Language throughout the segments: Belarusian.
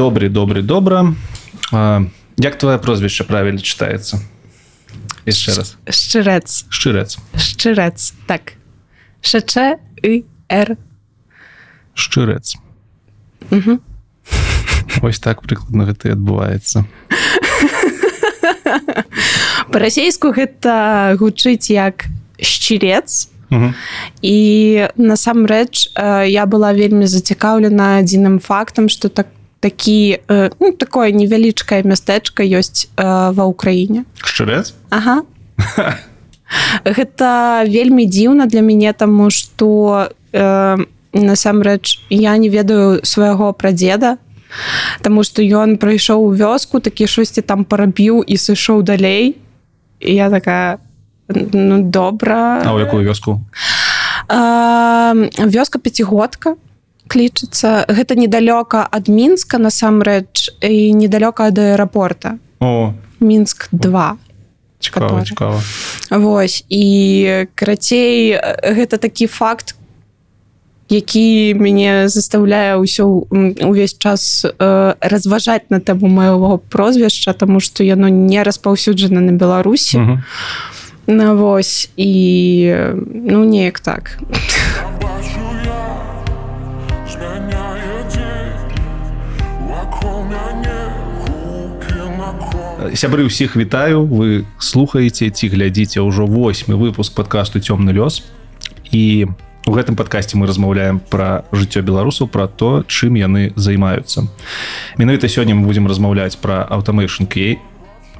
добрый добрый добра як твоё прозвішча правильно читается яшчэ раз. Шчырец шчырец шчырец так. Шч и р шчырец Мгм. ось так прыкладна гэта і адбываецца па-расейску гэта гучыць як шчырец Мгм. і насамрэч я была вельмі зацікаўлена адзіным фактам что так такі э, ну, такое невялічкае мястэчка ёсць э, ва ўкраіне. Шчырец? Ага. Гэта вельмі дзіўна для мяне таму што э, насамрэч я не ведаю свайго прадзеда Таму што ён прыйшоў у вёску такі штосьці там парабіў і сышоў далей. І я такая ну добра А ў якую вёску? А, вёска пяцігодка клічыцца гэта недалёка ад мінска насамрэч і недалёка ад аэрапорта. О. Мінск 2 цікава цікава. Вось і карацей гэта такі факт які мяне заставляе ўсё увесь час э, разважаць на тэму майго прозвішча тому што яно не распаўсюджана на беларусі. Мгм. на вось і ну неяк так. Бачу сябры ўсіх вітаю. Вы слухаеце ці глядзіце ўжо восьмы выпуск подкасту цёмны лёс і у гэтым падкасці мы размаўляем пра жыццё беларусаў пра то чым яны займаюцца. Менавіта сёння мы будзем размаўляць пра аўтамейшн кей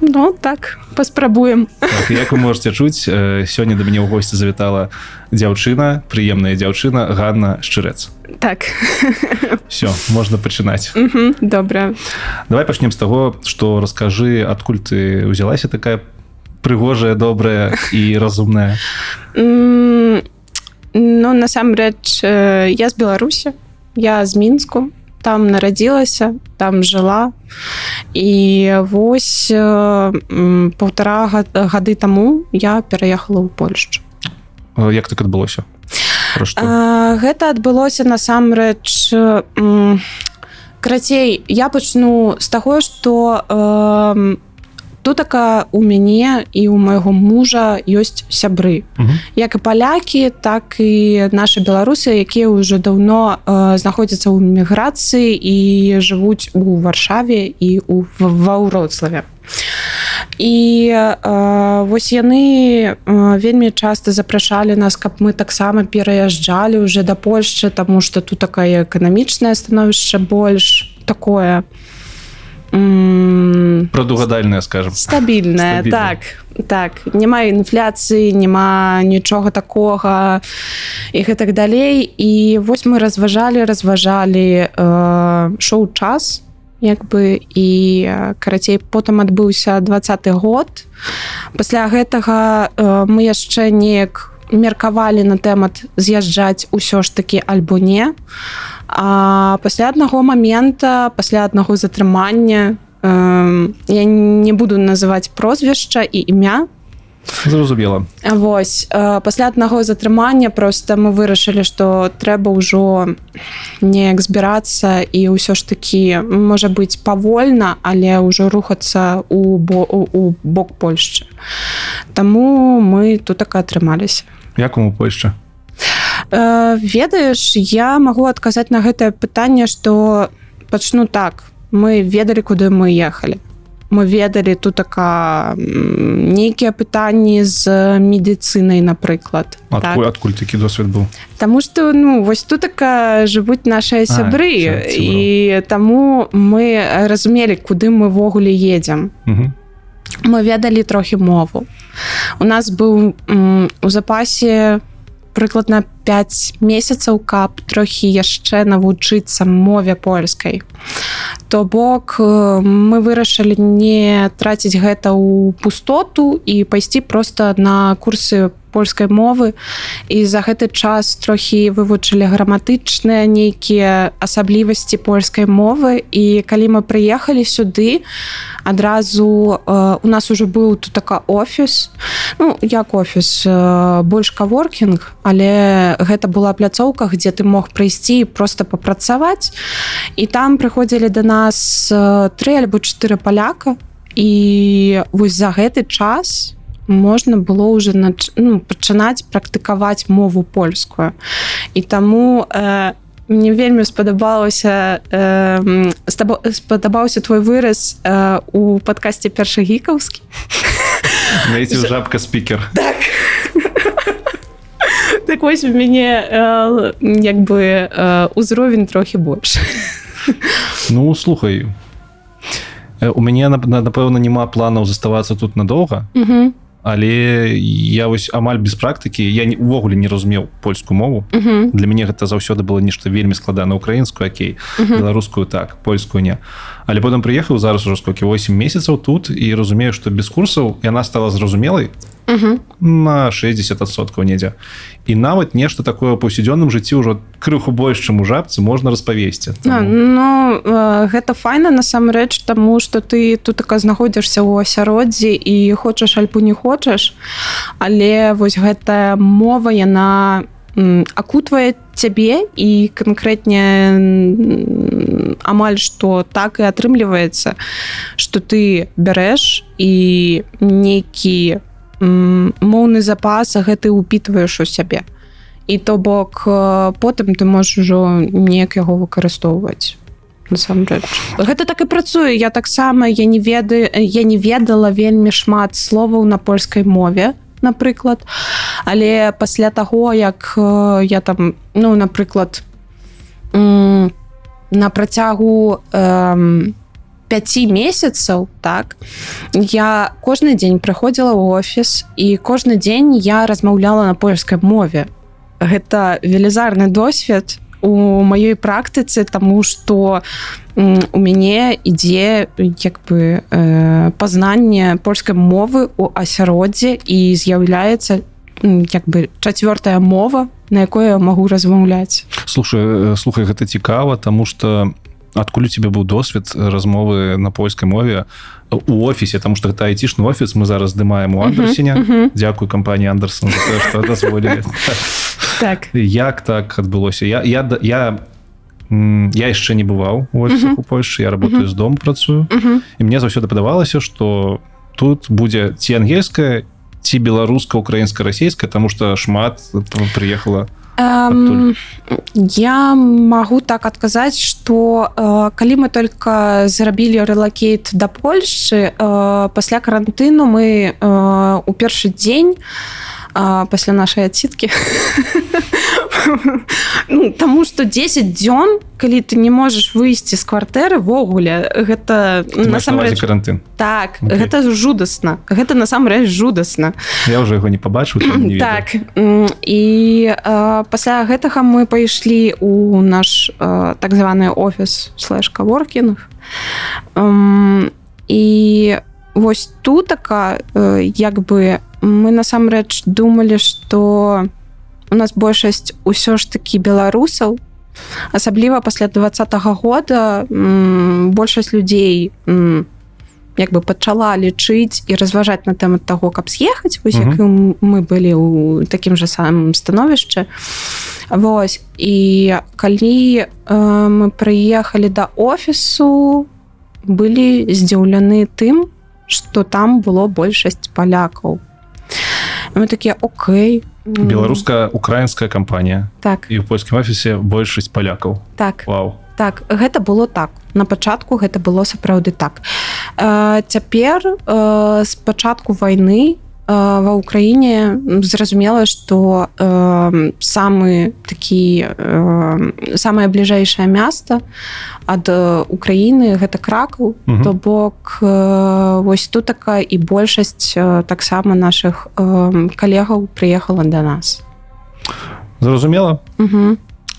Ну так паспрабуем. Так, як вы можете чуць э, сёння да мяне ў госці завітала дзяўчына прыемная дзяўчына Ганна шчырец так. Все можна пачынаць добра давай пачнем з таго што раскажы адкуль ты узялася такая прыгожая добрая і разумная. М, Ну насамрэч я з Беларусі я з мінску там нарадзілася там жыла і вось э, паўтара га- гады таму я пераехала ў Польшчу Э, як так адбылося? А, гэта адбылося насамрэч м, карацей я пачну з таго што э, тутака у мяне і у майго мужа ёсць сябры. Мгм. як і палякі так і нашы беларусы якія ўжо даўно э, знаходзяцца ў міграцыі і жывуць у варшаве і у ва ўроцлаве і э, вось яны э, вельмі часта запрашалі нас каб мы таксама пераязджалі уже да Польшчы тому что тут такое эканамічнае становішча больш такое прадугадальная скажем стабільная Стабільна. так так. Няма інфляцыі няма нічога такога і гэтак далей. І вось мы разважалі разважалі э, шоу час як бы і карацей потым адбыўся двадцаты год. Пасля гэтага э, мы яшчэ неяк меркавалі на тэмат з'язджаць усё ж такі альбо не. А пасля аднаго момента пасля аднаго затрымання э, я не буду называць прозвішча і імя зразумела. Вось э, пасля аднаго затрымання просто мы вырашылі што трэба ўжо неяк збірацца і ўсё ж такі можа быць павольна але ўжо рухацца у бо у, у бок Польшчы. Таму мы тут так атрымаліся. Якому Польшча Э, ведаеш я магу адказаць на гэтае пытанне што пачну так. Мы ведалі куды мы ехалі мы ведалі тут така нейкія пытанні з медыцынай напрыклад адкуль, адкуль такі досвед быў Таму што ну вось тут така жывуць нашыя сябры сяб- сяброў. і таму мы разумелі куды мы ввогуле едзем. Мгм. мы ведалі трохі мову. У нас быў у запасе прыкладна 5 месяцаў каб трохі яшчэ навучыцца мове польскай. То бок э, мы вырашылі не траціць гэта ў пустоту і пайсці просто на курсы польскай мовы. І за гэты час трохі вывучылі граматычныя нейкія асаблівасці польскай мовы. І калі мы прыехалі сюды адразу э, у нас уже быў тут така офіс. Ну як офіс э, больш каворкінг але гэта была пляцоўка где ты мог прыйсці просто папрацаваць. І там прыходзілі до нас э, три альбо чатыры паляка. І вось за гэты час можна было уже нач... ну, пачынаць практыкаваць мову польскую. І таму э, мне вельмі спадабалася э, спадабаўся твой выраз э, у падкасці першы гікаўскі жабка спікер. Так. Так вось у мяне э, як бы э, узровень трохі больш ну слухай. У мяне напэўна няма планаў заставацца тут надоўга але я вось амаль без практыкі я увогуле не разумеў польскую мову uh -huh. для мяне гэта заўсёды было нешта вельмі складана украінскую Окей uh -huh. беларускую так польскую не але потым прыехаў зараз ужо сколькі 8 месяцаў тут і разумею што без курсаў яна стала зразумелай угу. на 60соткаў недзе і нават нешта такое паўсядзённым жыцці ўжо крыху больш чым у жабцы можна распавесці Таму... Ну гэта файна насамрэч таму что ты тут така знаходзішся ў асяроддзі і хочаш альпу не хочаш але вось гэтая мова яна акутвае цябе і канкрэтне амаль што так і атрымліваецца что ты бярэш і нейкі моўны запас гэты упітваеш у сябе. І то бок потым ты можаш ужо неяк яго выкарыстоўваць насамрэч. Гэта так і працуе. Я таксама я не ведаю я не ведала вельмі шмат словаў на польскай мове напрыклад. Але пасля таго як я там ну напрыклад на працягу э, 5 месяцаў так я кожны дзень прыходзіла ў офіс і кожны дзень я размаўляла на польскай мове. Гэта велізарны досвед у маёй практыцы тому что у мяне ідзе як бы э, пазнанне польскай мовы у асяроддзе і з'яўляецца як бы чацвёртая мова на якое я магу размаўляць слушай слухай гэта цікава тому что у адкуль у тебе быў досвед размовы на польскай мове у офісе там что гэта айцішны офіс мы зараз здымаем у андерсене uh -huh, uh -huh. Дякую кампаніі андерсон так. Як так адбылося я я я я яшчэ не бываў у, -huh. у Польшы я работаю з дом працую. І мне заўсёды падавалася что тут будзе ці ангельская ці беларуска-украінска расійская тому что шмат прыехала у Эм, я магу так адказаць что э, калі мы только зрабілі рэлакейт да Польшчы э, пасля карантыну мы э, у першы дзень э, пасля нашай адсіткі ну, Таму што 10 дзён калі ты не можаш выйсці з кватэры ввогуле гэта насамрэч карантын так okay. гэта жудасна гэта насамрэч жудасна я уже яго не пабачыў так і а, пасля гэтага мы пайшлі у наш а, так званы офіс слэшкаворкінг і вось тутака як бы мы насамрэч думалі што у нас большасць усё ж такі беларусаў. Асабліва пасля двадцатого года большасць людзей як бы пачала лічыць і разважаць на тэму таго каб з'ехаць вось як мы былі ў такім жа самым становішчы. Вось і калі э, мы прыехалі да офісу былі здзіўлены тым что там было большасць палякаў мы такія Окей беларуска-украінская кампанія так. І ў польскім офісе большасць палякаў так. Вау. так гэта было так. На пачатку гэта было сапраўды так. Э, цяпер э, з пачатку войны ва ўкраіне зразумела што э, самы такі э, самае бліжэйшае место ад Украіны гэта кракаў то бок э, вось тут такая і большасць э, таксама наших э, калегаў прыехала до нас. Зразумела.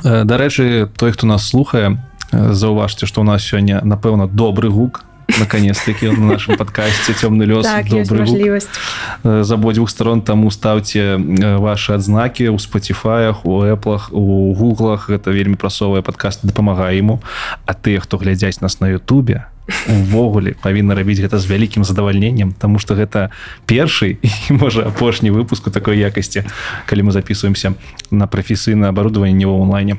Дарэчы той хто нас слухае заўважце што у нас сёння напэўна добры гук наконец-таки на нашем подкасте «Темный лес». так Добрый мажлівасць Э, з абодвух сторон таму ставце э, ваши адзнакі у спаціфаях у эплах у гуглах гэта вельмі прасовая падкаст дапамагае ему. А тыя хто глядзяць нас на Ютубе увогуле павінна рабіць гэта з вялікім задавальненнем тому что гэта першы і можа апошні выпуск у такой якасці калі мы записываемся на прафесійна оборудование не онлайне.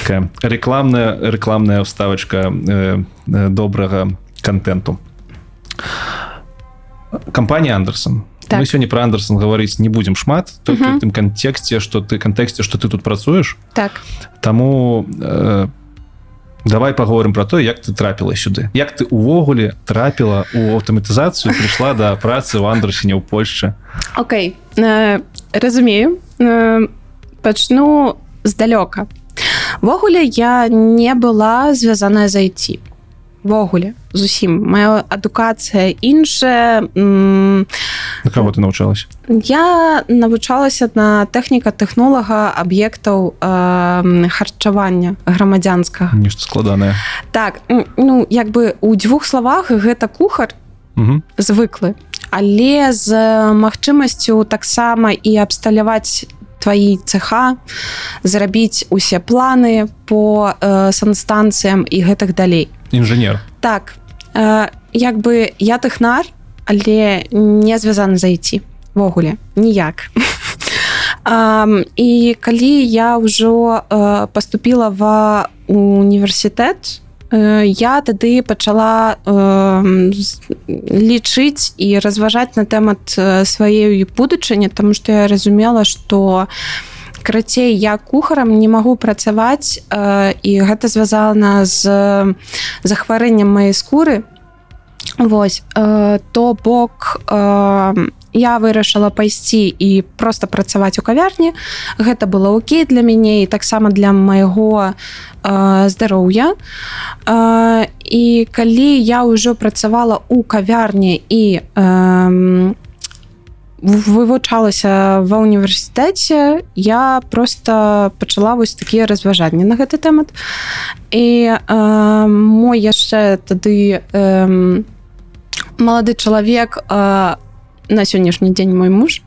Такая рекламная рекламная вставочка э, э, добрага контенту. Компания андерсон. Так. мы сёння про андерсон гаварыць не будем шмат только Мгм. в тым контексте что ты контексте что ты тут працуеш так. Таму э, давай паговорым про то як ты трапіла сюды як ты увогуле трапіла у аўтаматызацыю прыйшла да працы ў андерсіне ў Польшчы Окей. Э, разумею э, пачну здалёка. Ввогуле я не была звязаная зайти ввогуле зусім моя адукацыя іншая на кого ты навучалась я навучалася на тэхніка тэхнолага аб'ектаў э, харчавання грамадзянскага нешта складанае так ну як бы у дзвюх словах гэта кухар Мгм. звыклы але з магчымасцю таксама і абсталяваць твои цеха зрабіць усе планы по э, санстанцыям і гэтых далей інжынер так э, як бы я тэхнар але не звязаны зайти ввогуле ніяк. Ам, і калі я ўжо э, поступила в універсітэт э, я тады пачала э, лічыць і разважаць на тэмат э, сваёй будучыні тому что я разумела что карацей я кухарам не магу працаваць э, і гэта звязана з захварэннем маёй скуры. Вось э, то бок э, я вырашыла пайсці і просто працаваць у кавярні. Гэта было окей для мяне і таксама для майго э, здароўя. Э, і калі я ўжо працавала у кавярні і э, вывучалася ва універсітэце я просто пачала вось такія разважанні на гэты тэмат. І э, мой яшчэ тады э, малады чалавек э, на сённяшні дзень мой муж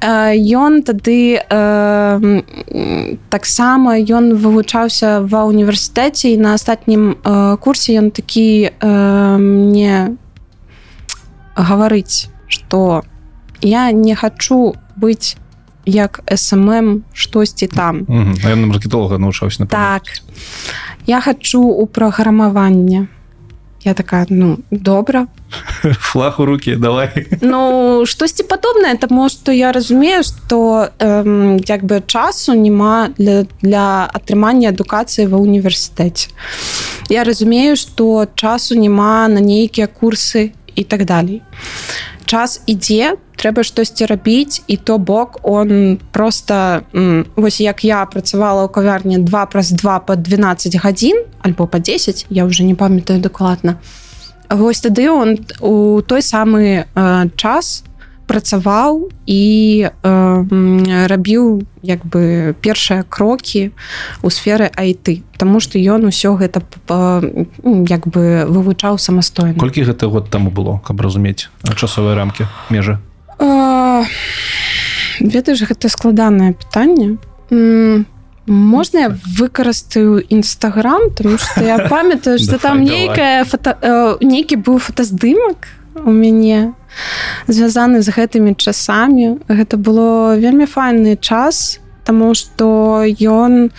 э, ён тады э, таксама ён вывучаўся ва універсітэце і на астатнім э, курсе ён такі э, мне гаварыць что я не хочу быць як SMM штосьці там. Маркетолога навучаўся на так. Я хочу у праграмаванне. Я такая ну добра. Флаг у руки давай. Ну штосьці падобнае таму што я разумею што эм, як бы часу няма для, для атрымання адукацыі ва універсітэце я разумею што часу няма на нейкія курсы і так далей. Час ідзе трэба штосьці рабіць і то бок он просто вось як я працавала ў кавярні 2 праз 2 по 12 гадзін альбо по 10 я уже не памятаю дакладна. Вось тады он у той самы э, час працаваў і э, рабіў як бы першыя крокі у сферы IT Таму што ён усё гэта п- п- м, як бы вывучаў самастойна. Колькі гэта год таму было каб разумець часовыя рамкі межы? А, ведаеш гэта складанае пытанне. Можна я выкарыстаю нстаграм тому что я памятаю что там нейкая фото э, нейкі быў фотаздымак у мяне звязаны з гэтымі часамі. Гэта было вельмі файны час тому что ён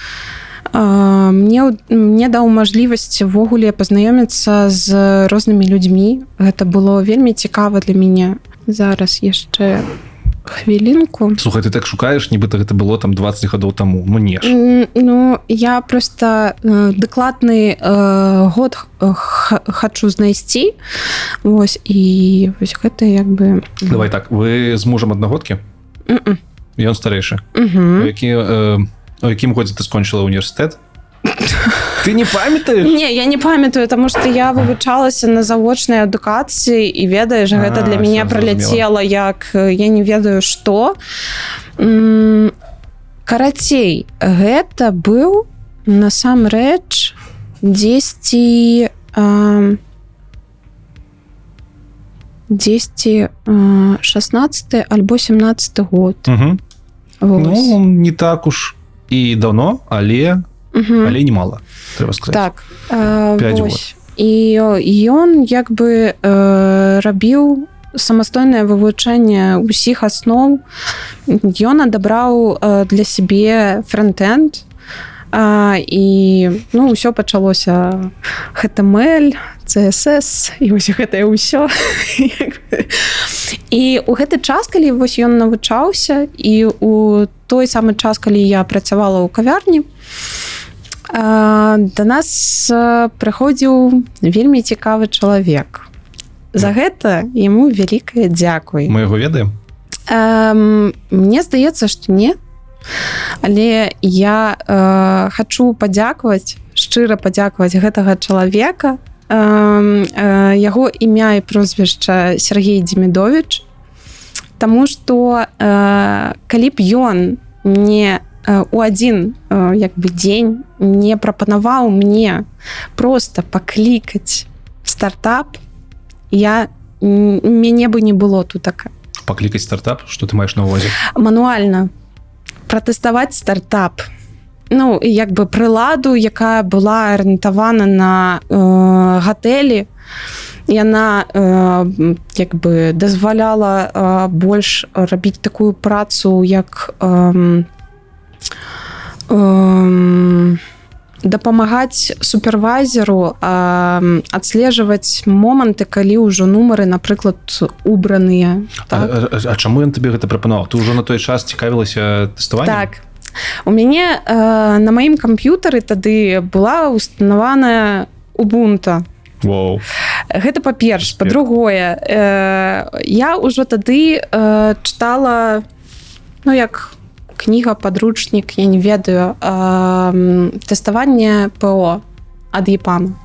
а, мне мне даў мажлівасць ввогуле пазнаёміцца з рознымі людзьмі. Гэта было вельмі цікава для мяне зараз яшчэ хвілінку. Слухай ты так шукаеш нібыта гэта было там 20 гадоў таму ну не ж. Ну я просто э, дакладны э, год х- х- хочу знайсці Вось і вось гэта як бы давай так вы з мужам аднагодкі ён старэйшы. Які э, у якім годзе ты скончыла універсітэт ты не памятаеш Не я не памятаю тому что я вывучалася на завочнай адукацыі і ведаеш гэта А, для мяне праляцела як я не ведаю что. Карацей гэта быў насамрэч дзесьці эм, 10 э, 16 альбо 17 год. Угу. Ну, не так уж і давно, але Мгм. але немало трэба сказаць так э, Пять вось. і ён як бы э, рабіў самастойнае вывучэнне ўсіх асноў ён адабраў э, для сябе фронтенд а, і ну ўсё пачалося HTML CSS і вось гэтае ўсё і у гэты час калі вось ён навучаўся і у той самы час калі я працавала ў кавярні да нас прыходзіў вельмі цікавы чалавек. За гэта яму вялікае дзякуй. Мы яго ведаем? Мне здаецца што не. Але я э, хочу падзякаваць шчыра падзякаваць гэтага чалавека яго імя і прозвішча Сергей Демідович Таму што э, калі б ён не у адзін як бы дзень не прапанаваў мне просто паклікаць стартап я мяне бы не было тут так паклікаць стартап? Что ты маеш на увазе мануальна. Пратэставаць стартап ну як бы прыладу якая была арыентавана на э, гатэлі яна э, як бы дазваляла э, больш рабіць такую працу як э, э, дапамагаць супервайзеру э, адслежваць моманты калі ўжо нумары напрыклад убраныя так. а, а, а чаму ён табе гэта прапанаваў ты ўжо на той час цікавілася тэставаннем Так. У мяне э, на маім камп'ютары тады была устанаваная убунта. Воу. Гэта па-перш, Рэспект. па-другое, э, я ўжо тады э, чытала ну як кніга падручнік, я не ведаю э, тэставанне ПО ад Епана.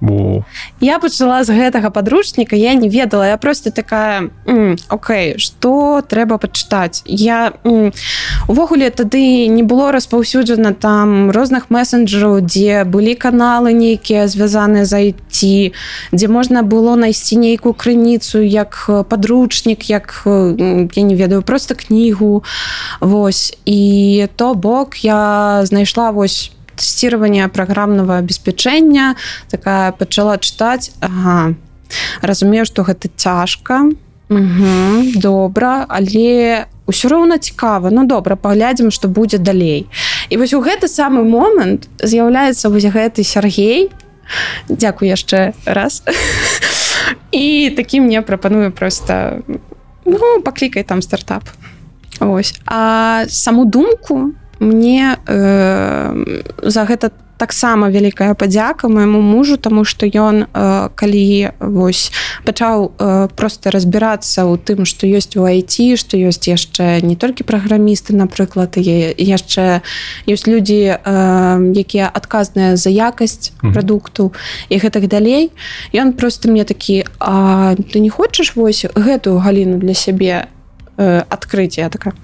Воу. Я пачала з гэтага падручніка я не ведала. Я просто такая «М, Окей что трэба пачытаць я увогуле тады не было распаўсюджана там розных месенджераў дзе былі каналы нейкія звязаныя за ідці дзе можна было найсці нейкую крыніцу як падручнік як я не ведаю просто кнігу Вось і то бок я знайшла вось тестирование программного обеспечения такая пачала чытаць. Ага. разумею что гэта цяжка. Угу, добра але ўсё роўна цікава. Ну добра паглядзім что будзе далей. І вось у гэты самы момант з'яўляецца вось гэты Сергей. Дякую яшчэ раз. І такі мне прапаную просто ну паклікай там стартап. Ось а саму думку мне э, за гэта таксама вялікая падзяка майму мужу тому что ён э, калі вось пачаў э, просто разбірацца ў тым что ёсць у IT что ёсць яшчэ не толькі праграмісты напрыклад і яшчэ ёсць людзі э, якія адказныя за якасць прадукту і гэтак далей. Ён просто мне такі А ты не хочаш вось гэтую галіну для сябе э, адкрыць? Я такая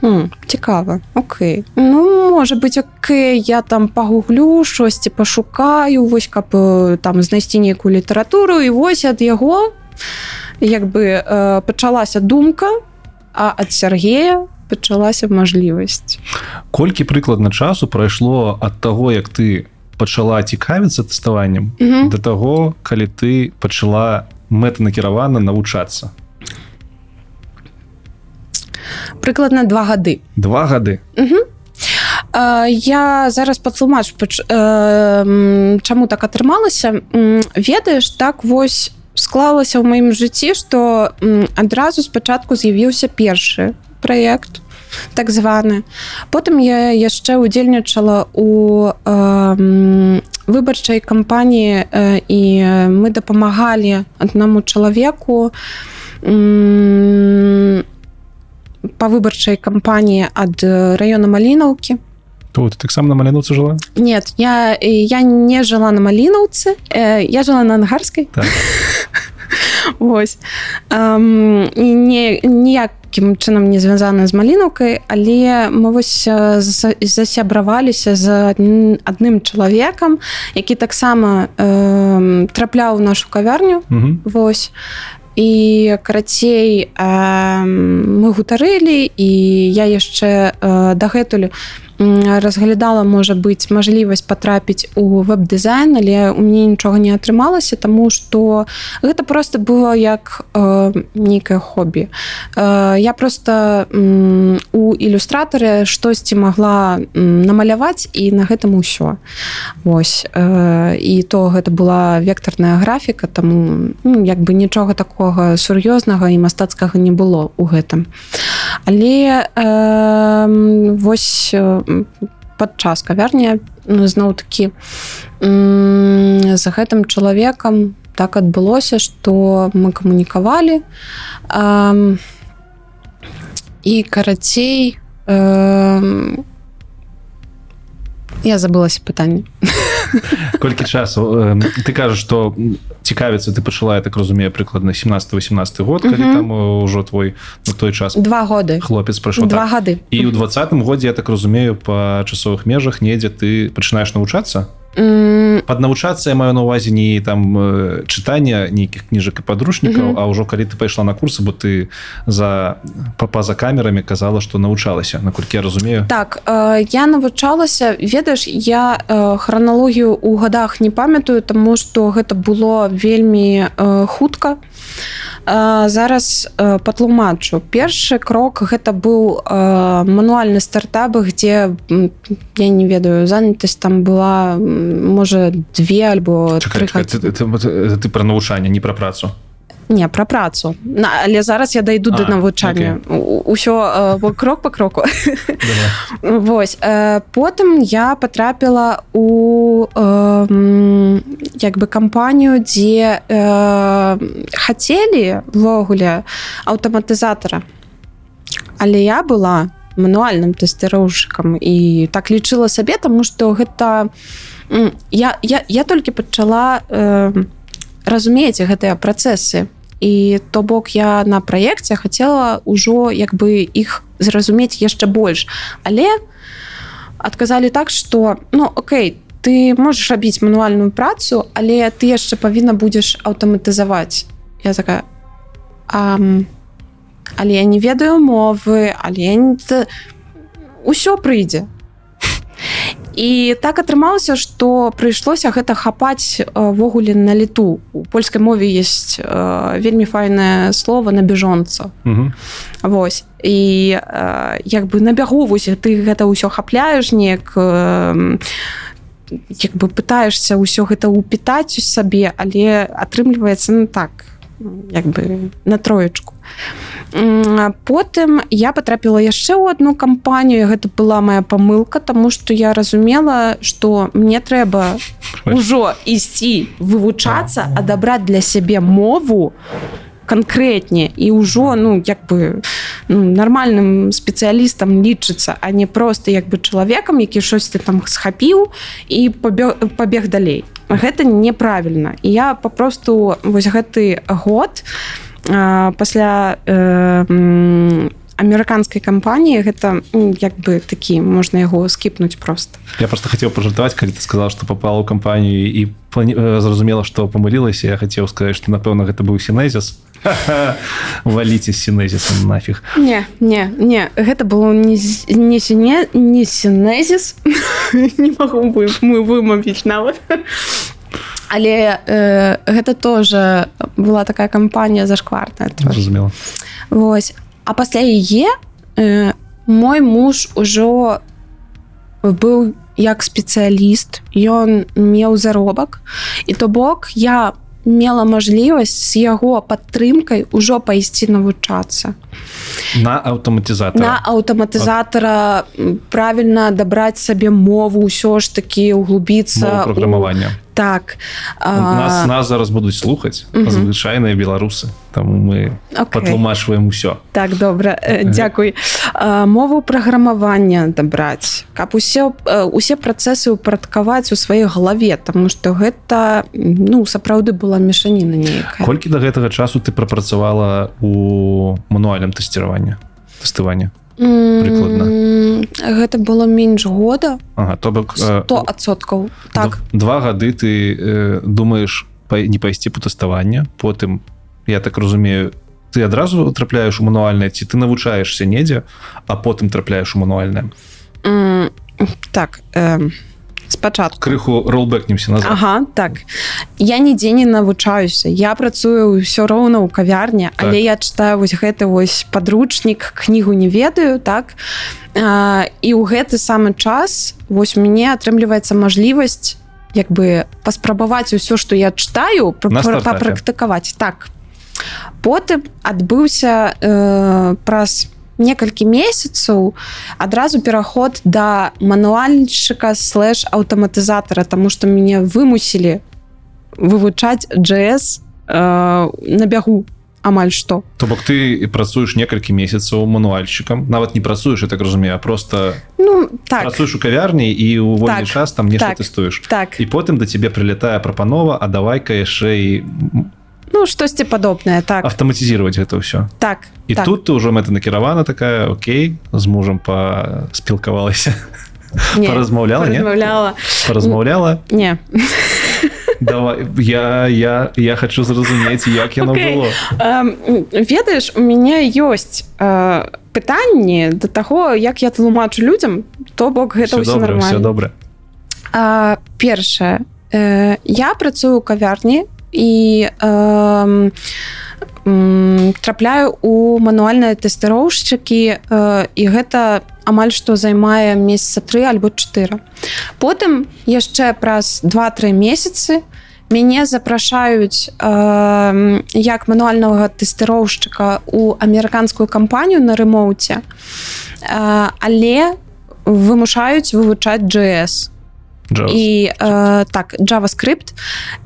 «Хм, цікава. Окей. Ну можа быть Окей я там пагуглю штосьці пашукаю вось каб там знайсці нейкую літаратуру і вось ад яго як бы э, пачалася думка а ад Сергея пачалася мажлівасць колькі прыкладна часу прайшло ад таго як ты пачала цікавіцца тэставаннем Мгм. да таго калі ты пачала мэтанакіравана навучацца прыкладна два гады. Два гады? Э, я зараз патлумач пач- э, чаму так атрымалася. Ведаеш так вось склалася ў маім жыцці што адразу спачатку з'явіўся першы праект так званы. Потым я яшчэ удзельнічала у э, выбарчай кампаніі э, і мы дапамагалі аднаму чалавеку. М, па выбарчай кампаніі ад э, раёна малінаўкі то ты таксама на маляноцы жыла Нет, я, э, я не жила на Малиновце, э, я жила на Ангарской. Так. Ось. Ам, і не, ніякі ніякім чынам не звязана з малінаўкай але мы вось за- засябраваліся з адн- адным чалавекам які таксама э, трапляў нашу кавярню Мгм. Вось і карацей мы гутарылі і я яшчэ э, дагэтуль м, разглядала можа быць мажлівасць патрапіць у веб-дызайн але у мне нічога не атрымалася тому что гэта просто было як э, нейкае хобі э, я просто м, у ілюстратары штосьці магла м, намаляваць і на гэтым усё. Вось э, і то гэта была вектарная графіка таму ну, як бы нічога такога сур'ёзнага і мастацкага не было у гэтым. Але э, вось э, падчас кавярня ну, зноў такі за гэтым чалавекам так адбылося што мы камунікавалі і карацей я забылася пытанне колькі часу? Э, ты кажаш что цікавіцца ты пачала я так разумею прыкладна 17-18 год калі там э, ўжо твой на той час два годы хлопец прайшоў два так. гады і ў двадцатым годзе я так разумею па часовых межах недзе ты пачынаеш навучацца М, пад навучацца я маю на увазе не там э, чытання нейкіх кніжак і падручнікаў Мгм. А ўжо калі ты пайшла на курсы бо ты за па- па-за камерамі казала што навучалася наколькі я разумею. Так э, я навучалася ведаеш я э, храналогію у гадах не памятаю тому что гэта было вельмі э, хутка. Э, зараз э, патлумачу. Першы крок гэта быў э, мануальны стартап где я не ведаю занятасць там была можа две альбо Чакай, чакай, ты, ты, ты, ты пра навучанне не пра працу не пра працу. На, але зараз я дайду А, до навучання ўсё э, крок по кроку. Вось э, потым я потрапіла у э, як бы кампанію дзе э, хацелі ввогуле аўтаматызатара але я была мануальным тэсціроўшчыкам і так лічыла сабе тому что гэта я, я, я толькі пачала э, разумець гэтыя працэсы і то бок я на праекце хацела ўжо як бы іх зразумець яшчэ больш. Але адказалі так что ну Окей ты можаш рабіць мануальную працу але ты яшчэ павінна будзеш аўтаматызаваць. Я такая «Ам, але я не ведаю мовы але не... усё прыйдзе і так атрымалася што прыйшлося гэта хапаць ввогуле на лету у польскай мове есть э, вельмі файнае слово на бяжонца. Мгм. Вось. І э, як бы на бягу вось ты гэта ўсё хапляеш неяк э, як бы пытаешься ўсё гэта упітаць у сабе але атрымліваецца ну так як бы на троечку. Потым я потрапіла яшчэ ў одну кампанію гэта была моя памылка тому что я разумела что мне трэба ўжо ісці вывучацца адабраць для сябе мову канкрэтне і ўжо ну як бы ну, нармальным спецыялістам лічыцца а не просто як бы чалавекам які щось ты там схапіў і пабег, пабег далей. Гэта неправільна. І я попросту вось гэты год а, пасля э, м, амерыканскай кампаніі гэта м, як бы такі можна яго скіпнуць просто я просто хотел пожартаваць калі ты сказал что попала ў кампанію і плані... э, зразумела что памылілася я хотел сказать что напэўна гэта быў сінезіс. Валіце сінезісом нафиг не не не гэта было не сіне не сінезіс. Не могу вы мы вымавіць нават. Але э, гэта тоже была такая кампанія зашкварная зразумела. Вось а пасля яе э, мой муж ужо быў як спецыяліст. Ён меў заробак. І то бок я мела мажлівасць з яго падтрымкай ужо пайсці навучацца. На аўтаматызатор на аўтаматызатара правільна дабраць сабе мову ўсё ж такі углубіцца праграмавання. Так. Нас нас зараз будуць слухаць звычайныя беларусы там мы окей. патлумачваем усё. Так добра. Э, дзякуй. Мову праграмавання дабраць каб усе э, усе працэсы упарадкаваць у сваёй галаве тому что гэта ну сапраўды была мешаніна нейкая. Колькі до гэтага часу ты прапрацавала у мануальным тэсціраванні тэставання прыкладна? гэта было менш года. Ага, то бок э, 100 адсоткаў. так. два гады ты э, думаешь па- не пайсці по тэставання потым я так разумею ты адразу трапляеш у мануальнае ці ты навучаешься недзе а потым трапляеш у мануальнае М, так э, спачатку крыху ролбэкнемся назад. Ага так. Я нідзе не навучаюся. Я працую ўсё роўна ў кавярні Так. але я читаю вось гэты вось подручнік кнігу не ведаю так. А, і ў гэты самы час вось у мяне атрымліваецца мажлівасць як бы паспрабаваць усё што я читаю На стартапе. папрактыкаваць так потым адбыўся э, праз некалькі месяцаў адразу пераход да мануальшчыка слэш аўтаматызатара тому что мяне вымусілі вывучаць JS э, на бягу амаль што то бок ты працуеш некалькі месяцаў мануальшчыкам нават не працуеш я так разумею просто ну так. працуеш у кавярні і у вольны Так, час там нешта так. тэстуеш так. І потым да цябе прылятае прапанова а давай-ка яшчэ і ну штосьці падобнае так. Аўтаматызировать гэта ўсё так і так. тут ты ўжо мэта накіравана такая Окей з мужам паспілкавалася Не, паразмаўляла не размаўляла паразмаўляла не. Давай я я я хочу зразумець як яно Окей. было Эм, ведаеш у мяне ёсць э, пытанні да таго як я тлумачу людям то бок гэта все ўсё добра добра А, першае. Э, я працую ў кавярні і э, трапляю у мануальныя тэсціроўшчыкі э, і гэта амаль што займае месяца тры альбо 4 потым яшчэ праз 2-3 месяцы мяне запрашаюць э, як мануальнага тэсціроўшчыка у амерыканскую кампанію на рэмоуце э, але вымушаюць вывучаць JS Джаз. і э, так JavaScript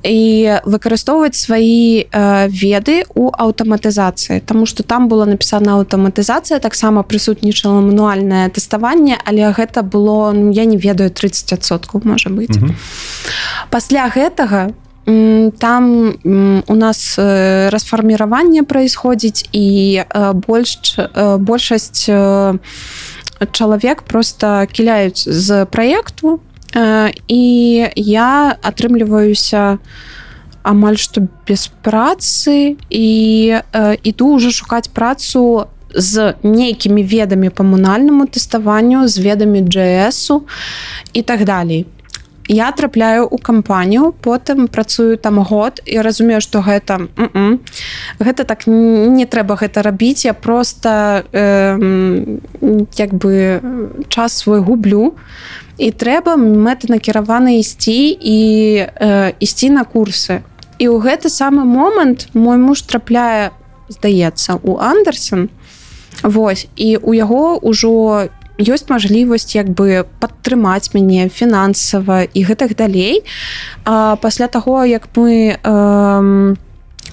і выкарыстоўваць свае э, веды у аўтаматызацыі Таму што там была напісана аўтаматызацыя таксама прысутнічала мануальнае тэставанне але гэта было ну, я не ведаю 30соткаў можа быць Мгм. пасля гэтага там у нас расфарміраванне праисходзіць і больш большасць чалавек просто кіляюць з праекту і я атрымліваюся амаль што без працы і э, іду уже шукаць працу з нейкімі ведамі па мануальнаму тэставанню з ведамі JS і так далей я трапляю у кампанію потым працую там год і разумею што гэта м-м, гэта так не трэба гэта рабіць. Я просто э, як бы час свой гублю. І трэба мэтанакіравана ісці і э, ісці на курсы. І ў гэты самы момант мой муж трапляе здаецца у андерсон. Вось і у яго ўжо ёсць мажлівасць як бы падтрымаць мяне фінансава і гэтых далей а пасля таго як мы эм,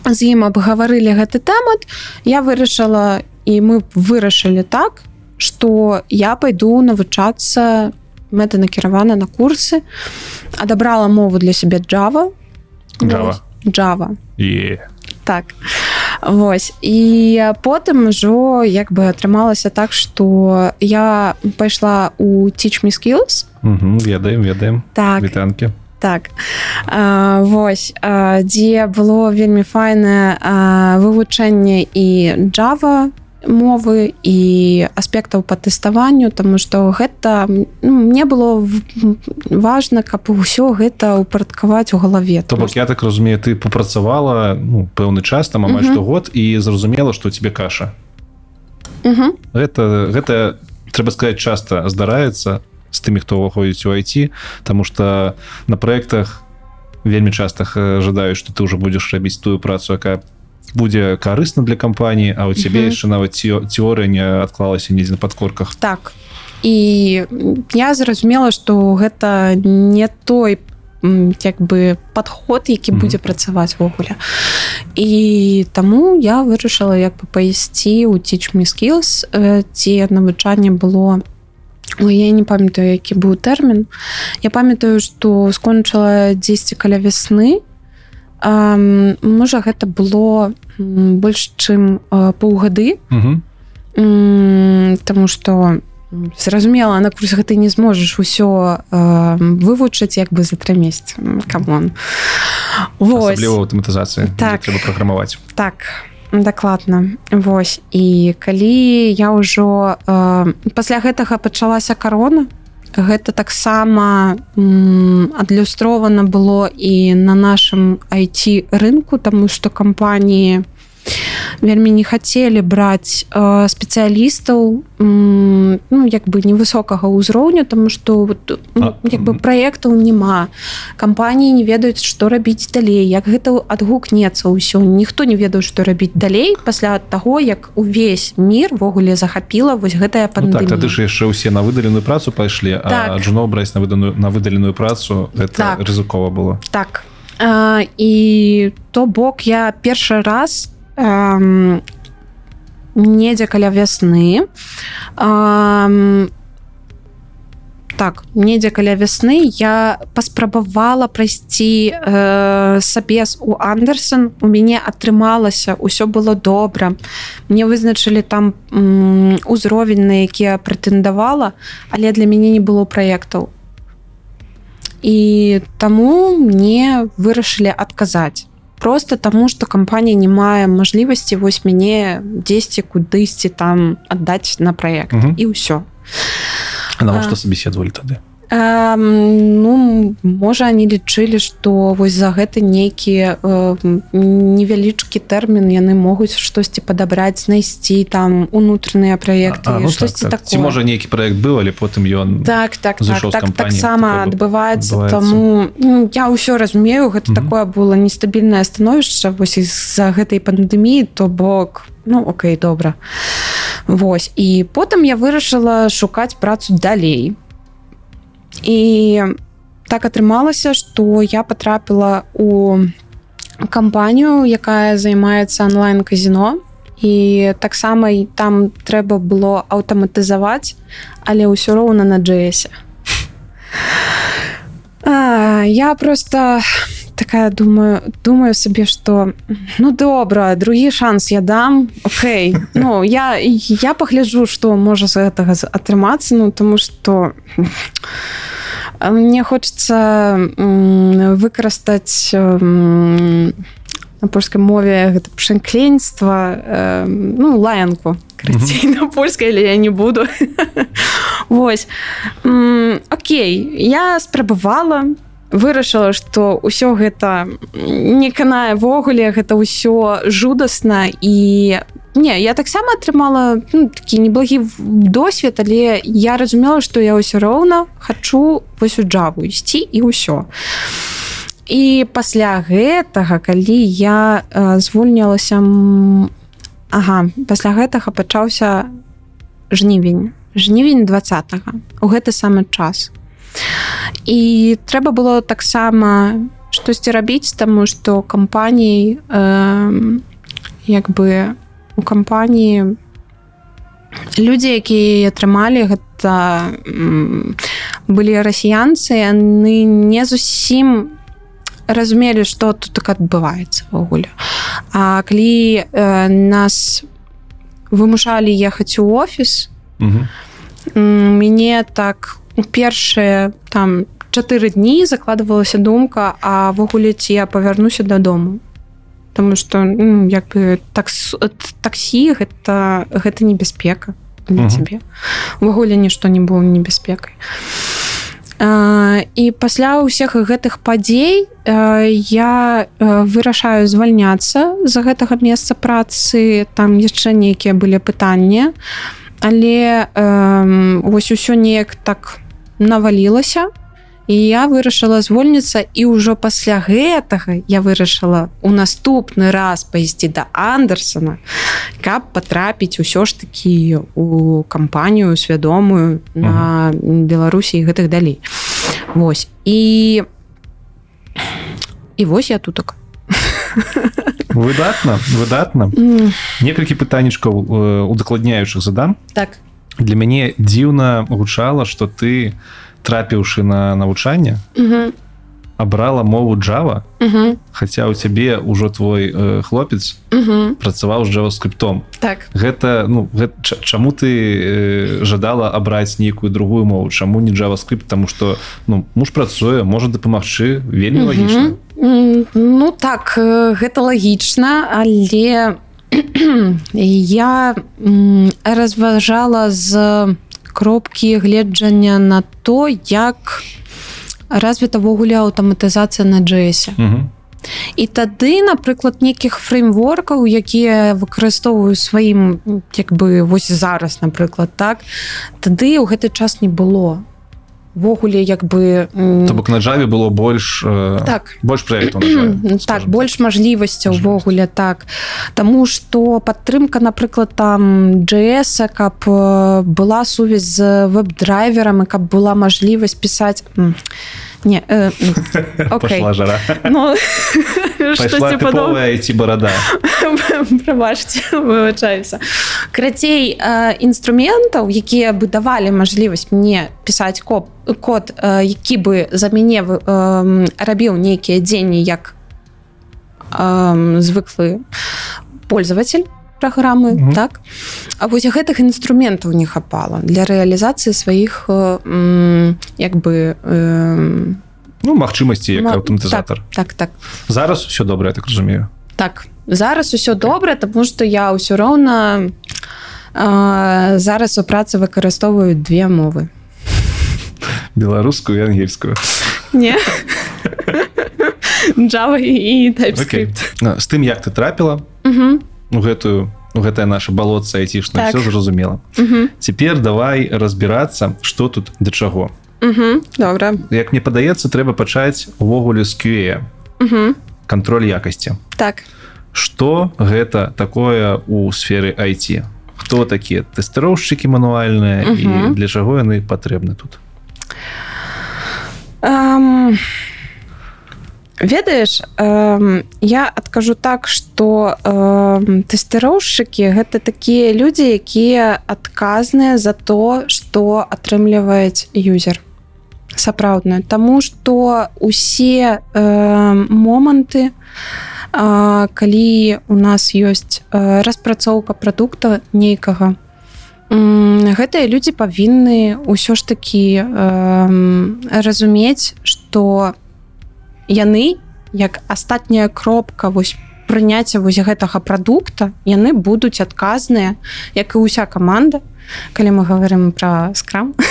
з ім абгаварылі гэты тэмат я вырашыла і мы вырашылі так что я пойду навучацца мэтанакіравана на курсы адабрала мову для сябе Java Java. Java Е. так Вось і потым ужо як бы атрымалася так что я пайшла у teach me skills. Ведаем ведаем. Так. Вітанкі так. А, вось а, дзе было вельмі файнае вывучэнне і Java мовы і аспектаў па тэставанню тому что гэта ну, мне было важна каб усё гэта упарадкаваць у галаве то бок я так разумею ты попрацавала ну пэўны час там амаль Мгм. што год і зразумела што тебе каша Мгм. гэта гэта трэба сказать часто здараецца з тымі хто ўваходзіць у IT тому что на проектах вельмі часто х- жадаюць что ты уже будешь рабіць тую працу якая будзе карысна для кампаніі а у цябе яшчэ нават теорыя не адклалася недзе на падкорках так. І я зразумела что гэта не той м, як бы падход які будзе працаваць ввогуле. І таму я вырашыла як бы пайсці teach me skills э, ці навучанне было Ой, я не памятаю які быў тэрмін. Я памятаю што скончыла 10 каля вясны Ам, можа гэта было больш чым паўгады. М, Таму што зразумела на курс ты не зможаш усё э, вывучыць як бы за тры месяцы. Камон. Асабліва аўтаматызацыі Так. трэба праграмаваць. Так дакладна. Вось. І калі я ўжо э, пасля гэтага пачалася карона гэта таксама м, адлюстрована было і на нашым IT рынку тому што кампаніі вельмі не хацелі браць э, спецыялістаў ну як бы невысокага ўзроўню тому что вот, ну, як бы праектаў няма кампаніі не ведаюць што рабіць далей як гэта адгукнецца ўсё ніхто не ведаў што рабіць далей пасля таго як увесь мір ввогуле захапіла вось гэтая ну, пандемія так тады ж яшчэ ўсе на выдаленую працу пайшлі Так. а жно браць на выданую на выдаленую працу это Так. рызыкова было. Так. А, і то бок я першы раз эм, недзе каля вясны. Эм, так недзе каля вясны я паспрабавала прайсці э, сабес у андерсон у мяне атрымалася ўсё было добра. Мне вызначылі там м, узровень на які прэтэндавала але для мяне не было праектаў. І таму мне вырашылі адказаць просто таму что кампанія не мае мажлівасці вось мяне 10 кудысьці там аддаць на праект Мгм. і ўсё А навошта А. сабеседавалі тады Эм, ну можа они лічылі что вось за гэта нейкі э, невялічкі тэрмін яны могуць штосьці падабраць знайсці там унутраныя праекты А, ну, штосьці так, так. ці такое можа нейкі праект быў але потым ён так так так, так таксама такое адбываецца таму ну, я ўсё разумею гэта Мгм. такое было нестабільнае становішча вось з-за гэтай пандэміі то бок ну Окей добра Вось і потым я вырашыла шукаць працу далей і так атрымалася што я потрапіла у кампанію якая займаецца онлайн-казіно і таксама там трэба было аўтаматызаваць але ўсё роўна на джесе я просто такая думаю думаю сабе что ну добра другі шанс я дам Окей ну я я пагляджу что можа з гэтага атрымацца ну тому что мне хочется выкарыстаць на польскай мове гэта пшэнкленства ну лаянку крыцей на польскай але я не буду. Вось Окей я спрабавала вырашыла што ўсё гэта не канае ввогуле гэта ўсё жудасна і не я таксама атрымала ну, такі неблагі досвед але я разумела што я ўсё роўна хачу вось у джаву ісці і ўсё. І пасля гэтага калі я э, звольнілася Ага пасля гэтага пачаўся жнівень жнівень 20 у гэты самы час і трэба было таксама штосьці рабіць таму што кампаній э, як бы у кампаніі людзі якія атрымалі гэта былі расіянцы яны не зусім разумелі што тут так адбываецца ввогуле А калі э, нас вымушалі ехаць у офіс Мгм. м, мяне так у першыя там чатыры дні закладывалася думка а ввогуле ці я павярнуся дадому? Таму что м, як бы такс, таксі гэта гэта небяспека для Мгм. цябе. Увогуле нішто не было небяспекай. А, і пасля ўсіх гэтых падзей я вырашаю звальняцца за гэтага месца працы. Там яшчэ нейкія былі пытанні. Але э, вось усё неяк так навалілася і я вырашыла звольніцца і ўжо пасля гэтага я вырашыла у наступны раз пайсці да андерсона каб патрапіць усё ж такі у кампанію свядомую на беларусі і гэтых далей. Вось. І і вось я тутак выдатна выдатна. Некалькі пытанічкаў э, удакладняючых задам. Так для мяне дзіўна гучала что ты трапіўшы на навучанне Мгм. абрала мову Java Мгм. хаця у цябе ўжо твой э, хлопец Мгм. працаваў з JavaScriptом так гэта ну гэта, чаму ты э, жадала абраць нейкую другую мову чаму не JavaScript тому что ну муж працуе можа дапамагчы вельмі Мгм. лагічна Ну так э, гэта лагічна але я разважала з кропкі гледжання на то як развітавогуле аўтаматызацыя на джесе і тады напрыклад нейкіх фреймворкаў якія выкарыстоўваю сваім як бы вось зараз напрыклад так тады ў гэты час не было ввогуле як бы То бок на Java было больш э, так. больш проектаў Ну, так больш мажлівасцяў увогуле так. Таму што падтрымка напрыклад там джс каб э, была сувязь з веб-драйверам і каб была мажлівасць пісаць м, не э, окей. пошла жара ну, пайшла штосьці падобнае. тыповая ці барада прабачце вывучаюся крацей э, інструментаў якія бы давалі мажлівасць мне пісаць коп код э, які бы за мяне эм, рабіў нейкія дзенні як эм, звыклы пользователь праграмы Мгм. так? А вось гэтых інструментаў не хапала для рэалізацыі сваіх э, як бы э, Ну магчымасці як ма- аўтаматызатор так так так. Зараз все добра так разумею. Так зараз усё добра тому что я ўсё роўна э, зараз у працы выкарыстоўваю две мовы. Беларускую і ангельскую. Не. Java і. TypeScript. А, з тым як ты трапіла Мгм, у гэтую у гэтае наше балотца айцішна Так. все зразумела. Мгм, цяпер давай разбірацца что тут да чаго. Мгм. добра. Як мне падаецца трэба пачаць увогуле з QA Мгм, контроль якасці. Так. Что гэта такое у сферы IT хто такія тэстэроўшчыкі мануальныя і Мгм. для чаго яны патрэбны тут? Эм, ведаеш эм, я адкажу так что эм, тэсціроўшчыкі гэта такія людзі якія адказныя за то што атрымліваюць юзер. Сапраўдна. Таму што усе э, моманты э, калі у нас ёсць э, распрацоўка прадукта нейкага гэтыя людзі павінны ўсё ж такі э, разумець што яны як астатняя кропка вось прыняцця вось гэтага прадукта яны будуць адказныя як і ўся каманда. Калі мы говорим про скрам.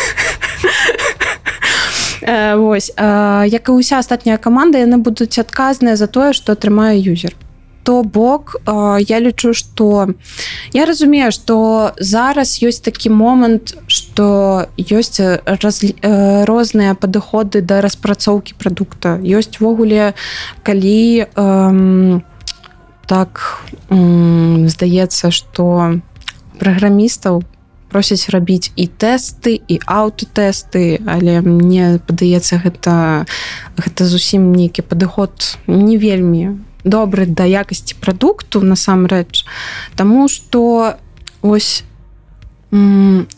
Э, Вось э, як і ўся астатняя каманда яны будуць адказныя за тое што атрымае юзер то бок э, я лічу што я разумею што зараз ёсць такі момант што ёсць э, раз, э, розныя падыходы да распрацоўкі прадукта. Ёсць ввогуле калі эм, так м, здаецца што праграмістаў просяць рабіць і тэсты і аўтотэсты але мне падаецца гэта гэта зусім нейкі падыход не вельмі добры да якасці прадукту насамрэч Таму што ось